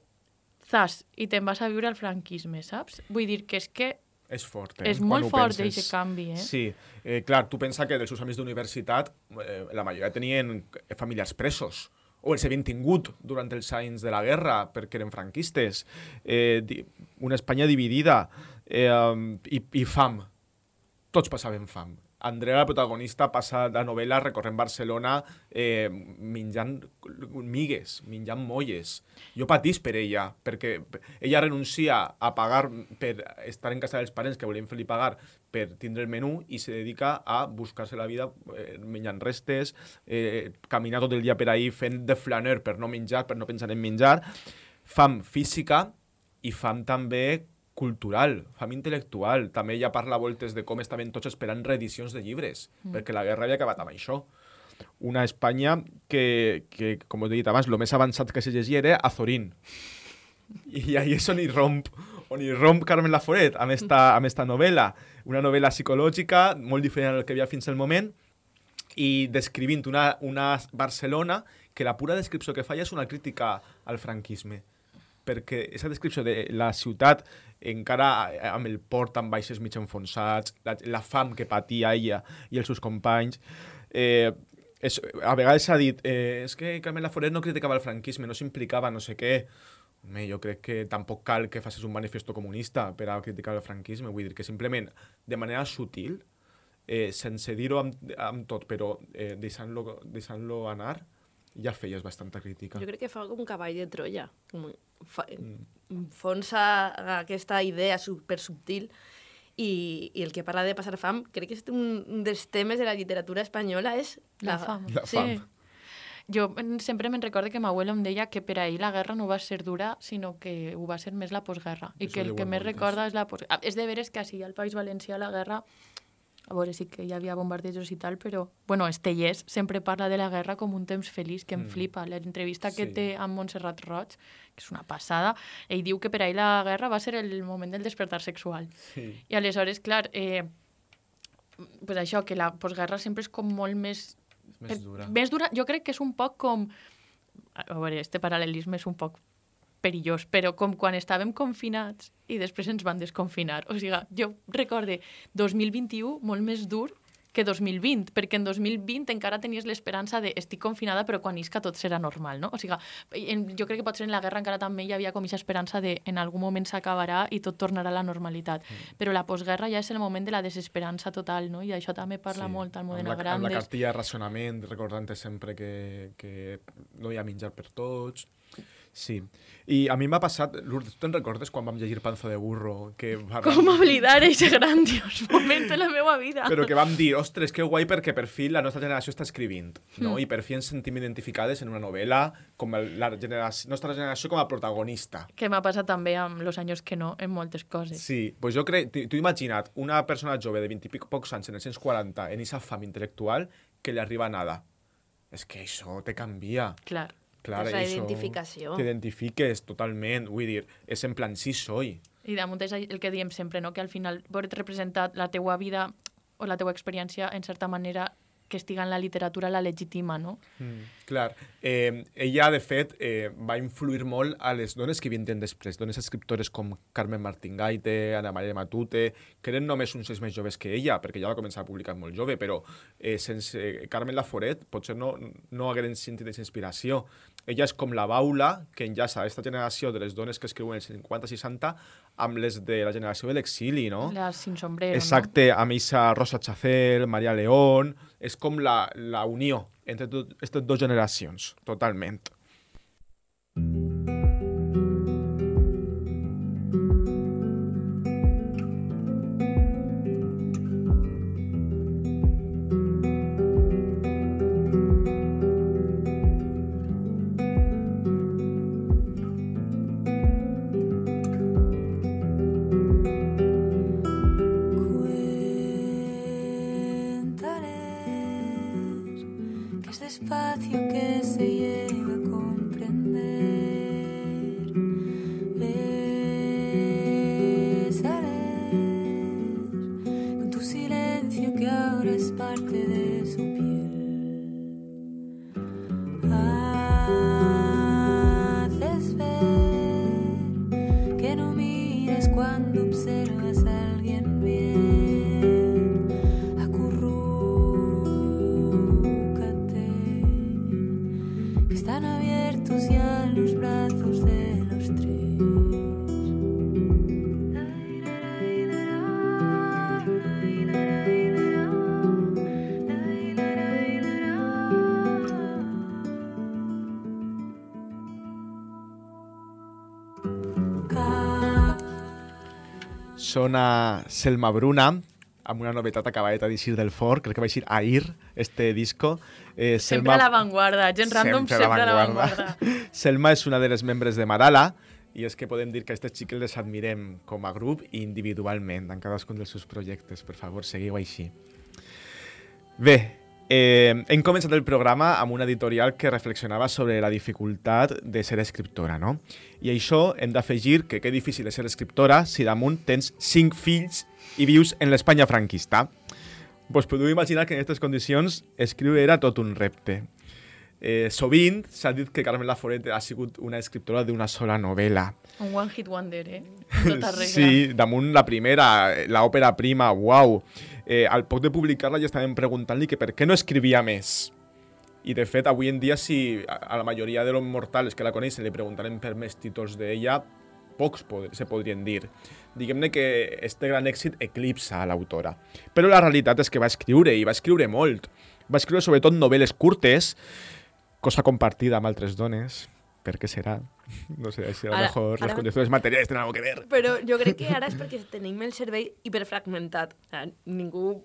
zas, i te'n vas a viure al franquisme, saps? Vull dir que és que És fort, eh? és molt fort aquest canvi, eh? Sí, eh, clar, tu pensa que dels seus amics d'universitat eh, la majoria tenien familiars presos o els havien tingut durant els anys de la guerra perquè eren franquistes. Eh, una Espanya dividida eh, i, i fam. Tots passaven fam. Andrea, la protagonista, passa la novel·la recorrent Barcelona eh, menjant migues, menjant molles. Jo patís per ella, perquè ella renuncia a pagar per estar en casa dels parents que volien fer-li pagar per tindre el menú i se dedica a buscar-se la vida eh, menjant restes, eh, caminar tot el dia per ahí fent de flaner per no menjar, per no pensar en menjar. Fam física i fam també cultural, fam intel·lectual. També ella parla a voltes de com estaven tots esperant reedicions de llibres, mm. perquè la guerra havia acabat amb això. Una Espanya que, que com he dit abans, el més avançat que se llegia era Azorín. I ahí és on hi romp, on hi romp Carmen Laforet amb esta, amb esta novel·la. Una novel·la psicològica, molt diferent al que havia fins al moment, i descrivint una, una Barcelona que la pura descripció que fa ja és una crítica al franquisme perquè aquesta descripció de la ciutat encara amb el port amb baixes mig enfonsats, la, la fam que patia ella i els seus companys, eh, és, a vegades s'ha dit eh, és que Carmen Laforet no criticava el franquisme, no s'implicava no sé què, Home, jo crec que tampoc cal que facis un manifesto comunista per a criticar el franquisme, vull dir que simplement de manera sutil, eh, sense dir-ho amb, amb tot, però eh, deixant-lo deixant anar, ja feies bastanta crítica. Jo crec que fa com un cavall de Troia. Com fa, Mm. enfonsa aquesta idea super subtil i, i el que parla de passar fam, crec que és un, dels temes de la literatura espanyola és La fam. La fam. Jo mm, sempre me'n recordo que m'abuelo em deia que per ahir la guerra no va ser dura, sinó que ho va ser més la postguerra. I Això que el que més recorda és la postguerra. És de veres que així al País Valencià la guerra a veure, sí que hi havia bombardejos i tal, però, bueno, Estellers sempre parla de la guerra com un temps feliç, que em Mm. flipa. L'entrevista que Sí. té amb Montserrat Roig, que és una passada, ell diu que per ahir la guerra va ser el moment del despertar sexual. Sí. I aleshores, clar, eh, pues això, que la postguerra sempre és com molt més... És més dura. Més dura, jo crec que és un poc com... A veure, este paral·lelisme és un poc perillós, però com quan estàvem confinats i després ens van desconfinar. O sigui, jo recorde 2021 molt més dur que 2020, perquè en 2020 encara tenies l'esperança de estic confinada però quan isca tot serà normal, no? O sigui, en, jo crec que potser en la guerra encara també hi havia com aquesta esperança de en algun moment s'acabarà i tot tornarà a la normalitat. Mm. Però la postguerra ja és el moment de la desesperança total, no? I això també parla Sí, molt amb Almudena la, amb la Grandes. cartilla de racionament, recordant sempre que, que no hi ha menjar per tots. Sí. I a mi m'ha passat, Lourdes, tu te'n recordes quan vam llegir Panzo de Burro? Que va, Com oblidar aquest grandiós moment de la meva vida? Però que vam dir, ostres, que guai perquè per fi la nostra generació està escrivint, no? Mm. I per fi ens sentim identificades en una novel·la com la generació, nostra generació com a protagonista. Que m'ha passat també amb los anys que no, en moltes coses. Sí, pues jo crec, tu imagina't una persona jove de 20 i pocs anys en els 140 en aquesta fam intel·lectual que li arriba nada. És que això te canvia. Clar. Clar, És la identificació. T'identifiques totalment, vull dir, és en plan, sí soy. I damunt és el que diem sempre, no? que al final veure't representat la teua vida o la teua experiència, en certa manera, que estiga en la literatura la legitima, no? Mm, clar. Eh, ella, de fet, eh, va influir molt a les dones que vindrien després, dones escriptores com Carmen Martín Gaite, Ana Maria Matute, que eren només uns anys més joves que ella, perquè ja va començar a publicar molt jove, però eh, sense Carmen Laforet potser no, no hagueren sentit aquesta inspiració. Ella és com la baula que enllaça aquesta generació de les dones que escriuen els 50-60 amb les de la generació de l'exili, no? La sin sombrero, Exacte, amb eixa Rosa Chacel, Maria León... És com la, la unió entre aquestes dues generacions, totalment. Cuéntales Sona Selma Bruna, amb una novetat acabada d'eixir del forn, crec que va eixir ahir, este disco. Eh, Sempre a l'avantguarda, gent random sempre, a l'avantguarda. Selma és una de les membres de Marala, i és que podem dir que aquestes xiques les admirem com a grup i individualment, en cadascun dels seus projectes. Per favor, seguiu així. Bé, eh, hem començat el programa amb una editorial que reflexionava sobre la dificultat de ser escriptora, no? I això hem d'afegir que que difícil és ser escriptora si damunt tens cinc fills i vius en l'Espanya franquista. Vos podeu imaginar que en aquestes condicions escriure era tot un repte. Eh, sovint s'ha dit que Carmen Laforet ha sigut una escriptora d'una sola novel·la. Un one hit wonder, eh? Tota regla. Sí, damunt la primera, l'òpera prima, uau. Eh, al poc de publicar-la ja estàvem preguntant-li que per què no escrivia més. I, de fet, avui en dia, si a la majoria de los mortals que la coneixen li preguntaren per més títols d'ella, pocs pod se podrien dir. Diguem-ne que este gran èxit eclipsa a l'autora. Però la realitat és que va escriure, i va escriure molt. Va escriure sobretot novel·les curtes, cosa compartida amb altres dones. Per què serà? No sé, si a lo Ara- mejor ara- les condicions materials tenen algo que ver. Però jo crec que ara és perquè tenim el cervell hiperfragmentat. Ningú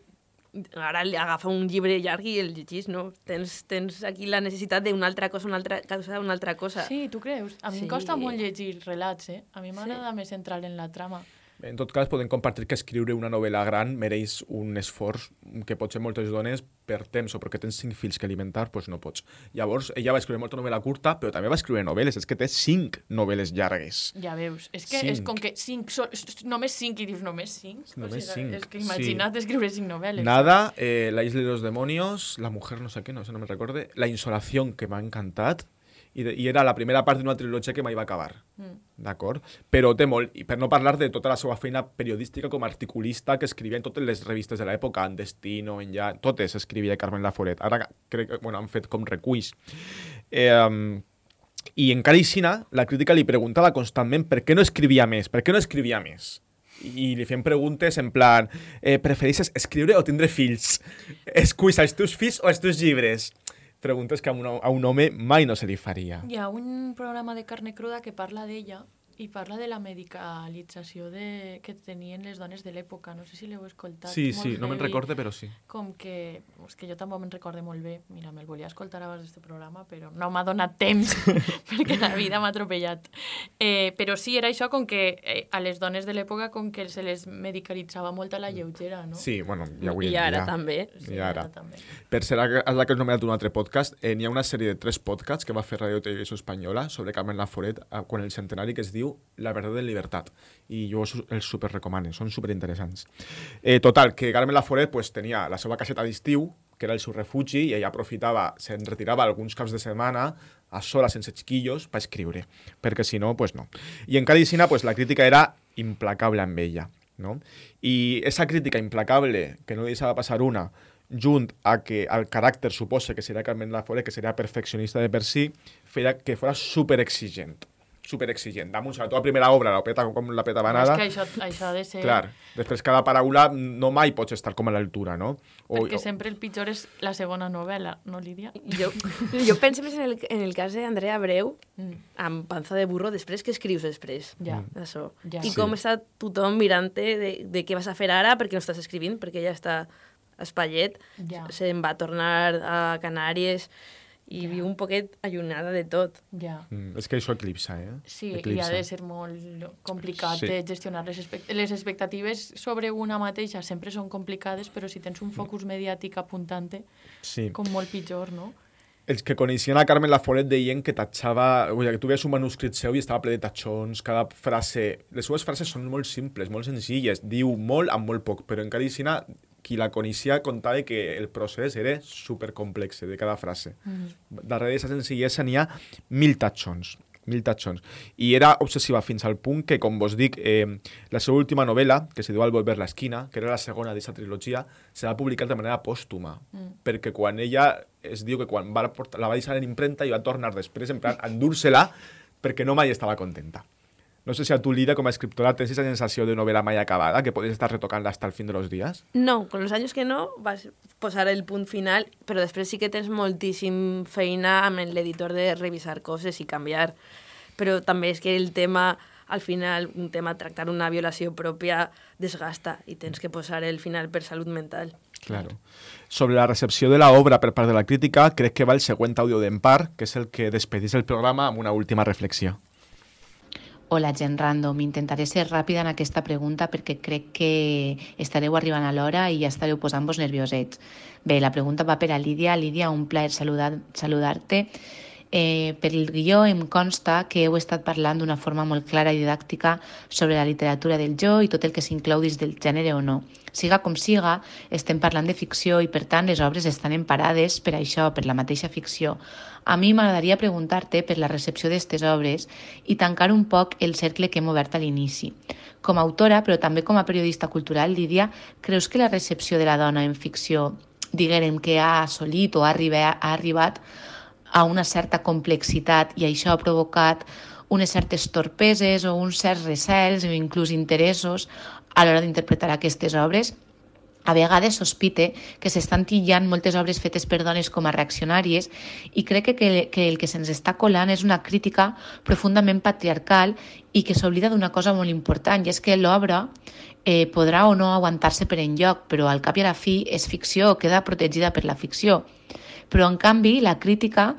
ara li agafa un llibre llarg i el llegís, no? Tens, tens aquí la necessitat d'una altra cosa, una altra cosa, una altra cosa. Sí, tu creus? A mi Sí. em costa molt llegir relats, eh? A mi m'agrada més entrar en la trama. En tot cas, podem compartir que escriure una novel·la gran mereix un esforç que potser moltes dones, per temps o perquè tens cinc fills que alimentar, doncs no pots. Llavors, ella va escriure molta novel·la curta, però també va escriure novel·les. És que té cinc novel·les llargues. Ja veus, és que és Cinc. com que cinc, so, només cinc i dius només cinc. Només o sigui, cinc, És que sí. imagina't escriure cinc novel·les. Nada, eh, La isla de los demonios, La mujer no sé qué, no sé, no me recorde, La insolación, que m'ha encantat, i, de, i era la primera part d'una trilogia que mai va acabar. Mm. D'acord? Però té molt, i per no parlar de tota la seva feina periodística com a articulista que escrivia en totes les revistes de l'època, en Destino, en ja... Totes escrivia Carmen Laforet. Ara crec que bueno, han fet com reculls. Eh, I encara aixina, la crítica li preguntava constantment per què no escrivia més, per què no escrivia més. I li feien preguntes en plan eh, prefereixes escriure o tindre fills? Esculls els teus fills o els teus llibres? Preguntes que a un, a un home mai no se li faria. Hi ha un programa de carne cruda que parla d'ella i parla de la medicalització de, que tenien les dones de l'època. No sé si l'heu escoltat. Sí, molt sí, no me'n recorde, però sí. Com que... És que jo tampoc me'n recorde molt bé. Mira, me'l volia escoltar abans d'aquest programa, però no m'ha donat temps, perquè la vida m'ha atropellat. Eh, però sí, era això com que eh, a les dones de l'època com que se les medicalitzava molt a la lleugera, no? Sí, bueno, i avui I ara dia. també. I ara. també. Per ser la, la que has nomenat un altre podcast, eh, n'hi ha una sèrie de tres podcasts que va fer Radio Televisió Espanyola sobre Carmen Laforet eh, quan el centenari que es diu La verdad en libertat. I jo els super recomano, són super interessants. Eh, total, que Carmen Laforet pues, tenia la seva caseta d'estiu, que era el seu refugi, i ella aprofitava, se'n retirava alguns caps de setmana a sola, sense xiquillos, per escriure, perquè si no, pues no. I en Cadicina, pues, la crítica era implacable amb ella. No? I esa crítica implacable, que no deixava passar una, junt a que el caràcter suposa que seria Carmen Laforet, que seria perfeccionista de per si, feia que fos super exigent. Super exigent. Damunt, sobretot la primera obra, la peta com la peta És banada. que això, això ha de ser... Clar, després cada paraula no mai pots estar com a l'altura, no? Perquè sempre el pitjor és la segona novel·la, no, Lídia? Jo, jo penso més en el, en el cas d'Andrea Breu, Mm. amb panza de burro, després que escrius després. Ja. Això. Ja. I Sí. com està tothom mirant-te de, de què vas a fer ara perquè no estàs escrivint, perquè ja està espallet, Ja. se'n va tornar a Canàries i viu un poquet allunada de tot. Ja. Mm, és que això eclipsa, eh? Sí, i eclipsa. ha de ser molt complicat Sí. de gestionar les, expect les expectatives sobre una mateixa sempre són complicades, però si tens un focus mediàtic apuntant-te, Sí. com molt pitjor, no? Els que coneixien a Carmen Laforet deien que tatxava... O sigui, que tu veies un manuscrit seu i estava ple de tatxons, cada frase... Les seues frases són molt simples, molt senzilles, diu molt amb molt poc, però en Caricina, qui la coneixia contava que el procés era supercomplex de cada frase. Mm. Darrere d'aquesta senzillesa n'hi ha mil tatxons, mil tatxons. I era obsessiva fins al punt que, com vos dic, eh, la seva última novel·la, que se diu Al volver la esquina, que era la segona d'aquesta trilogia, se va publicar de manera pòstuma, Mm. perquè quan ella, es diu que quan va portar, la va deixar en imprenta i va tornar després, en plan, endur-se-la, perquè no mai estava contenta. No sé si a tu, Lida, com a escriptora, tens aquesta sensació de novel·la mai acabada, que podes estar retocant-la hasta el fin de los días? No, con los años que no, vas posar el punt final, però després sí que tens moltíssim feina amb l'editor de revisar coses i canviar. Però també és que el tema, al final, un tema, tractar una violació pròpia desgasta i tens que posar el final per salut mental. Claro. Sobre la recepció de l'obra per part de la crítica, crec que va el següent àudio d'Empar, que és el que despedís el programa amb una última reflexió. Hola, gent random. Intentaré ser ràpida en aquesta pregunta perquè crec que estareu arribant a l'hora i ja estareu posant-vos nerviosets. Bé, la pregunta va per a Lídia. Lídia, un plaer saludar- saludar-te. Eh, per el guió em consta que heu estat parlant d'una forma molt clara i didàctica sobre la literatura del jo i tot el que s'inclou dins del gènere o no. Siga com siga, estem parlant de ficció i, per tant, les obres estan emparades per això, per la mateixa ficció. A mi m'agradaria preguntar-te per la recepció d'aquestes obres i tancar un poc el cercle que hem obert a l'inici. Com a autora, però també com a periodista cultural, Lídia, creus que la recepció de la dona en ficció diguem que ha assolit o ha arribat, ha arribat a una certa complexitat i això ha provocat unes certes torpeses o uns certs recels o inclús interessos a l'hora d'interpretar aquestes obres a vegades sospite que s'estan tillant moltes obres fetes per dones com a reaccionàries i crec que, que, el que se'ns està colant és una crítica profundament patriarcal i que s'oblida d'una cosa molt important, i és que l'obra eh, podrà o no aguantar-se per enlloc, però al cap i a la fi és ficció, queda protegida per la ficció. Però, en canvi, la crítica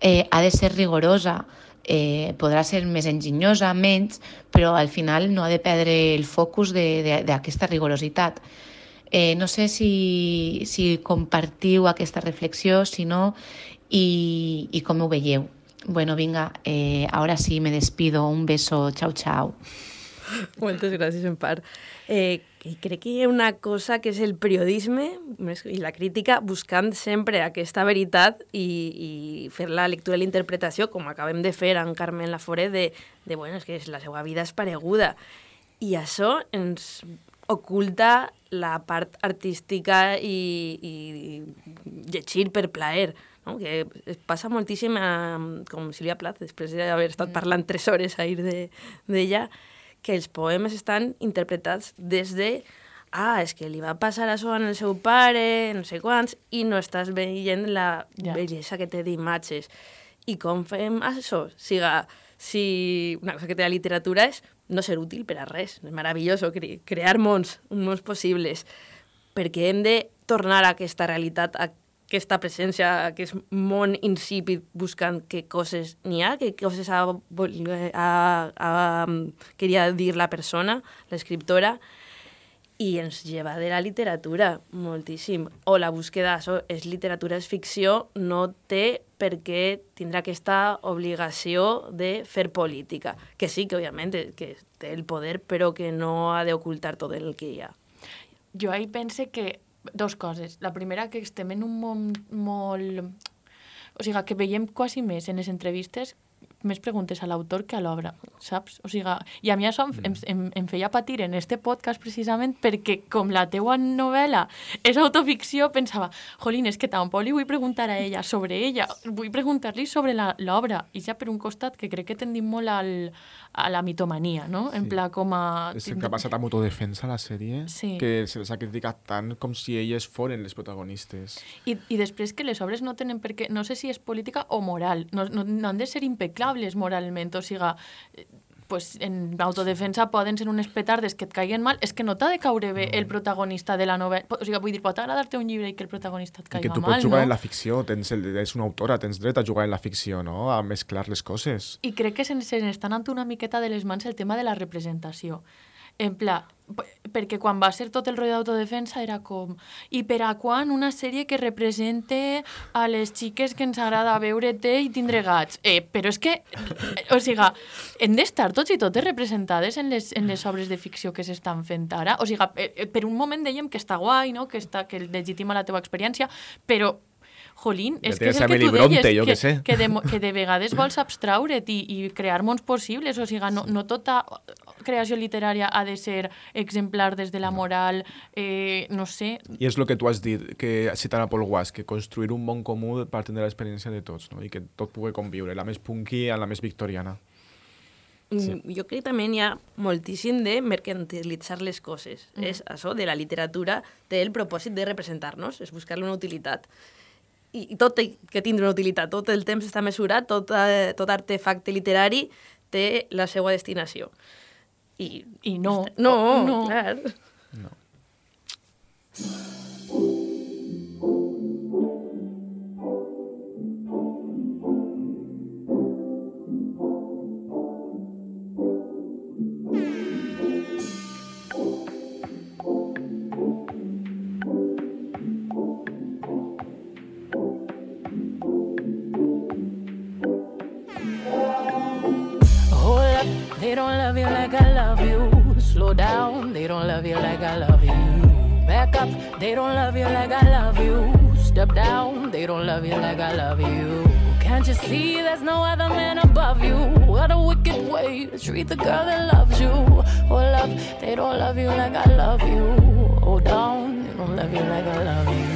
eh, ha de ser rigorosa, eh, podrà ser més enginyosa, menys, però al final no ha de perdre el focus d'aquesta rigorositat. Eh, no sé si, si compartiu aquesta reflexió, si no, i, i com ho veieu. Bueno, vinga, eh, ahora sí me despido. Un beso. Chao, chao. Moltes gràcies, en part. Eh, i crec que hi ha una cosa que és el periodisme i la crítica buscant sempre aquesta veritat i, i fer la lectura i la interpretació, com acabem de fer amb Carmen Lafore, de, de bueno, és que la seva vida és pareguda. I això ens oculta la part artística i, i llegir per plaer, no? que passa moltíssim amb, com Sílvia Plath, després d'haver estat parlant tres hores ahir d'ella, de, que els poemes estan interpretats des de ah, és que li va passar això al seu pare, no sé quants, i no estàs veient la Ja. bellesa que té d'imatges. I com fem això? Siga, si una cosa que té la literatura és no ser útil per a res. És meravellós cre crear mons, mons possibles, perquè hem de tornar a aquesta realitat, a aquesta presència, a aquest món insípid buscant què coses n'hi ha, què coses ha, ha, ha, queria dir la persona, l'escriptora, i ens lleva de la literatura moltíssim. O la búsqueda, això és literatura, és ficció, no té per què tindrà aquesta obligació de fer política. Que sí, que òbviament que té el poder, però que no ha d'ocultar tot el que hi ha. Jo ahir pense que dos coses. La primera, que estem en un món molt... O sigui, que veiem quasi més en les entrevistes més preguntes a l'autor que a l'obra, saps? O sigui, i a mi això em, em, em, em feia patir en este podcast precisament perquè com la teua novel·la és autoficció, pensava, jolín, és que tampoc li vull preguntar a ella sobre ella, vull preguntar-li sobre la- l'obra. I ja per un costat que crec que tendim molt al, a la mitomania, no? En Sí. pla com a... És el que ha passat amb autodefensa la sèrie, Sí. que se les ha criticat tant com si elles foren les protagonistes. I, I després que les obres no tenen per què... No sé si és política o moral. No, no, no han de ser impecables moralment. O sigui, eh, pues, en autodefensa poden ser unes petardes que et caiguen mal. És que no t'ha de caure bé el protagonista de la novel·la. O sigui, vull dir, pot agradar-te un llibre i que el protagonista et I que caiga tu mal, pots jugar no? en la ficció, tens el, és una autora, tens dret a jugar en la ficció, no? A mesclar les coses. I crec que se n'està anant una miqueta de les mans el tema de la representació. En pla, perquè quan va ser tot el rotllo d'autodefensa era com... I per a quan una sèrie que represente a les xiques que ens agrada veure té i tindre gats? Eh, però és que, o sigui, hem d'estar tots i totes representades en les, en les obres de ficció que s'estan fent ara. O sigui, eh, eh, per un moment dèiem que està guai, no? que, està, que legitima la teva experiència, però Jolín, Ja és que és el que tu deies, que, sé. que, de, que de vegades vols abstraure't i, i crear mons possibles, o sigui, no, no tota creació literària ha de ser exemplar des de la moral, eh, no sé, I és el que tu has dit, que citant a Paul Was, que construir un món comú partint de l'experiència de tots, no? i que tot pugui conviure, la més punky amb la més victoriana. Sí. Jo crec que també hi ha moltíssim de mercantilitzar les coses. Mm. És això de la literatura, té el propòsit de representar-nos, és buscar-li una utilitat. I, I tot té que tindre una utilitat, tot el temps està mesurat, tot, eh, tot artefacte literari té la seva destinació. I, i no. no, no. clar. No. They don't love you like I love you. Slow down, they don't love you like I love you. Back up, they don't love you like I love you. Step down, they don't love you like I love you. Can't you see there's no other man above you? What a wicked way to treat the girl that loves you. Oh, Hold up, they don't love you like I love you. Hold down, they don't love you like I love you.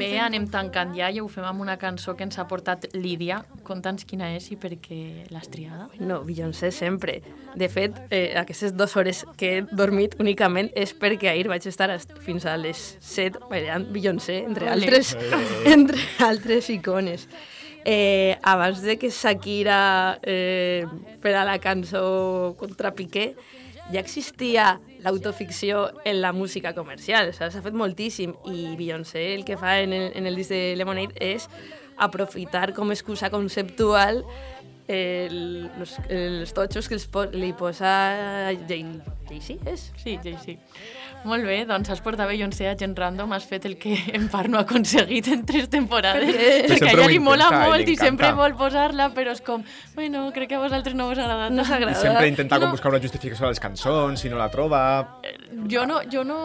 Bé, anem tancant ja i ho fem amb una cançó que ens ha portat Lídia. Conta'ns quina és i per què l'has triada. No, Beyoncé sempre. De fet, eh, aquestes dues hores que he dormit únicament és perquè ahir vaig estar est- fins a les 7 ballant Beyoncé, entre altres, entre altres icones. Eh, abans de que Shakira eh, fera la cançó contra Piqué, ja existia l'autoficció en la música comercial, sea, s'ha fet moltíssim. I Beyoncé el que fa en el, en el disc de Lemonade és aprofitar com a excusa conceptual el, los, els totxos que els po li posa Jay- Jay-Z, és? Sí, sí, sí. Molt bé, doncs has portat Beyoncé a Gent Random, has fet el que en part no ha aconseguit en tres temporades. Per què? Perquè Sempre a ella li mola intenta i molt li i sempre vol posar-la, però és com, bueno, crec que a vosaltres no us agrada No tant. I s'agrada. sempre intenta com No. buscar una justificació a les cançons, si no la troba... Jo no, jo no,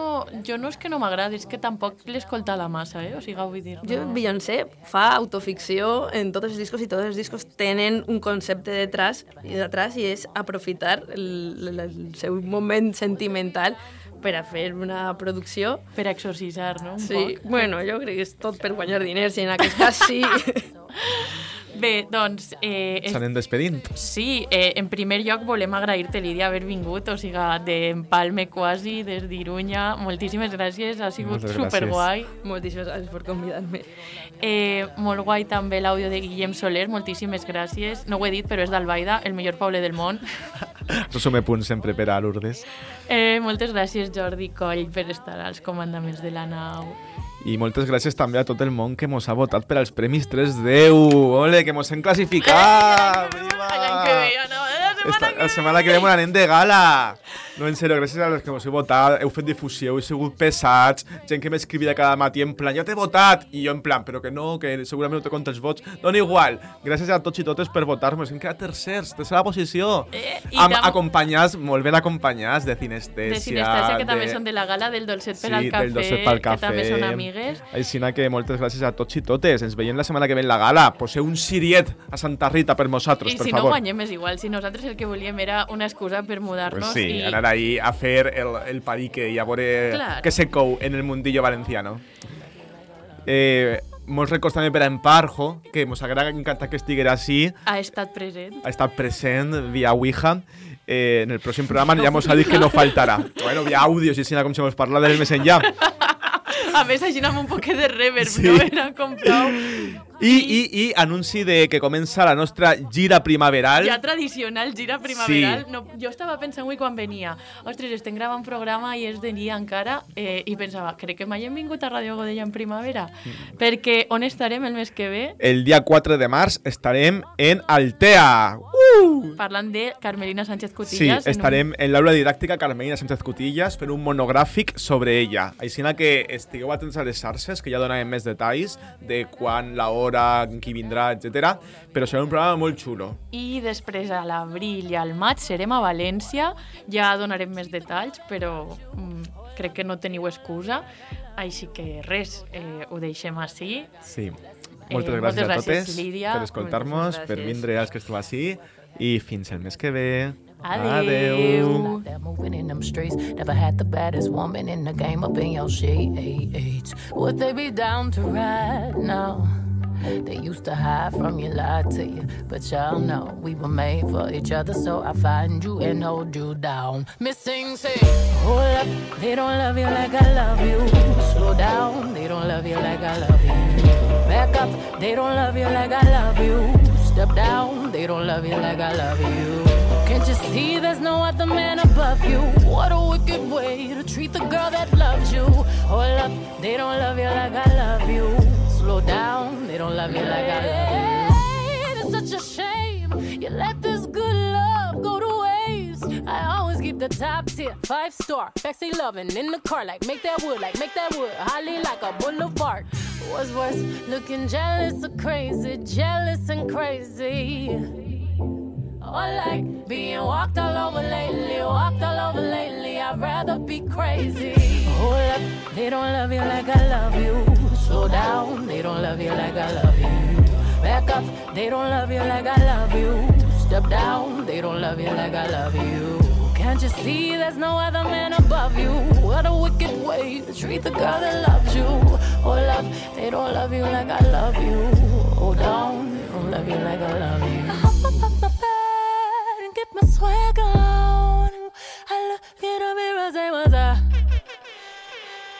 jo no és que no m'agradi, és que tampoc l'escolta la massa, eh? O sigui, vull dir... Jo, No. Beyoncé fa autoficció en tots els discos i tots els discos tenen un concepte detrás, detrás i és aprofitar el, el, el seu moment sentimental per a fer una producció. Per exorcisar, no? Un Sí, poc. bueno, jo crec que és tot per guanyar diners i en aquest cas sí. Bé, doncs... Eh. S'anem despedint. Sí, eh, en primer lloc volem agrair-te, Lídia, haver vingut, o sigui, d'Empalme quasi, des d'Irunya. Moltíssimes gràcies, ha sigut Moltes gràcies. superguai. Moltíssimes gràcies per convidar-me. Eh, molt guai també l'àudio de Guillem Soler, moltíssimes gràcies. No ho he dit, però és d'Albaida, el millor poble del món. Som a punt sempre per a Lourdes. Eh, moltes gràcies, Jordi Coll, per estar als comandaments de la nau. I moltes gràcies també a tot el món que mos ha votat per als Premis 310. Ole, que mos hem classificat! L'any que ve, no, setmana Esta, la setmana que ve me n'anem de gala. No, en sèrio, gràcies a les que mos heu votat, heu fet difusió, heu sigut pesats, gent que m'escrivia cada matí en plan, ja t'he votat, i jo en plan, però que no, que segurament no te compta els vots. Dona igual, gràcies a tots i totes per votar-me, hem quedat tercers, tercera posició. Eh, i Am, tam- acompanyats, molt ben acompanyats, de Cinestèsia. de Sinestèsia, que també són de la gala del Dolcet per sí, al cafè, del Dolcet pel cafè. que també són amigues. Així que moltes gràcies a tots i totes. Ens veiem la setmana que ve en la gala. Poseu un siriet a Santa Rita per nosaltres, I per si no favor. guanyem és igual, si nosaltres el que volíem era una excusa per mudar-nos Pues sí, i anar ahí a fer el, el parique i a veure Clar. què se cou en el mundillo valenciano. Eh, molts records també per a Emparjo, que mos agrada encanta que estiguera així, ha estat present. ha estat present via Ouija. Eh, en el pròxim programa ja mos ha dit que no faltarà. Bueno, via àudios i així com se mos parla del més enllà. A més, així amb un poquet de reverb, Sí. no? Era com prou... I, i, i anunci de que comença la nostra gira primaveral. Ja tradicional, gira primaveral. No, jo estava pensant avui quan venia, ostres, estem gravant programa i és de dia encara, eh, i pensava, crec que mai hem vingut a Radio Godella en primavera, Mm. perquè on estarem el mes que ve? El dia 4 de març estarem en Altea. Uh! Parlant de Carmelina Sánchez Sí, Cutillas. en un- estarem en l'aula didàctica Carmelina Sánchez Cutillas fent un monogràfic sobre ella. Així que estigueu atents a les xarxes, que ja donarem més detalls de quan, la hora, qui vindrà, etc. Però serà un programa molt xulo. I després a l'abril i al maig serem a València, ja donarem més detalls, però mm, crec que no teniu excusa, així que res, eh, ho deixem així. Sí. Moltes Eh, gràcies moltes a gràcies, totes Lídia. per escoltar-nos, Moltes per gràcies. vindre als que esteu així i fins el mes que ve. Adeu. They're moving in them streets. Never had the baddest woman in the game up in your shades. Would they be down to ride now? They used to hide from you, lie to you, but y'all know we were made for each other. So I find you and hold you down. Missing say, hold up, they don't love you like I love you. Slow down, they don't love you like I love you. Back up, they don't love you like I love you. Step down, they don't love you like I love you. Can't you see there's no other man above you? What a wicked way to treat the girl that loves you. Hold up, they don't love you like I love you. Slow down, they don't love you like I love you. It's such a shame you let this good love. I always keep the top tier, five star, sexy loving in the car, like make that wood, like make that wood, holly like a boulevard. What's worse, looking jealous or crazy, jealous and crazy. Or like being walked all over lately, walked all over lately. I'd rather be crazy. Hold up, they don't love you like I love you. Slow down, they don't love you like I love you. Back up, they don't love you like I love you. Step down, they don't love you like I love you. Can't you see there's no other man above you? What a wicked way to treat the girl that loves you. Oh, love, they don't love you like I love you. Oh, down, they don't love you like I love you. I hop up off my bed and get my swag on. I look in the mirror, say, what's up?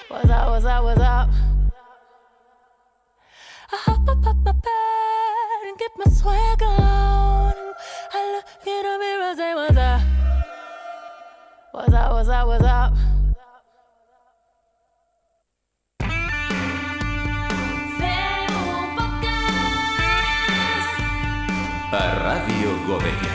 What's up, what's up, what's up? I hop up off my bed and get my swag on. Quiero mi rosé, what's up? What's up, what's up, what's up? Radio Gómez.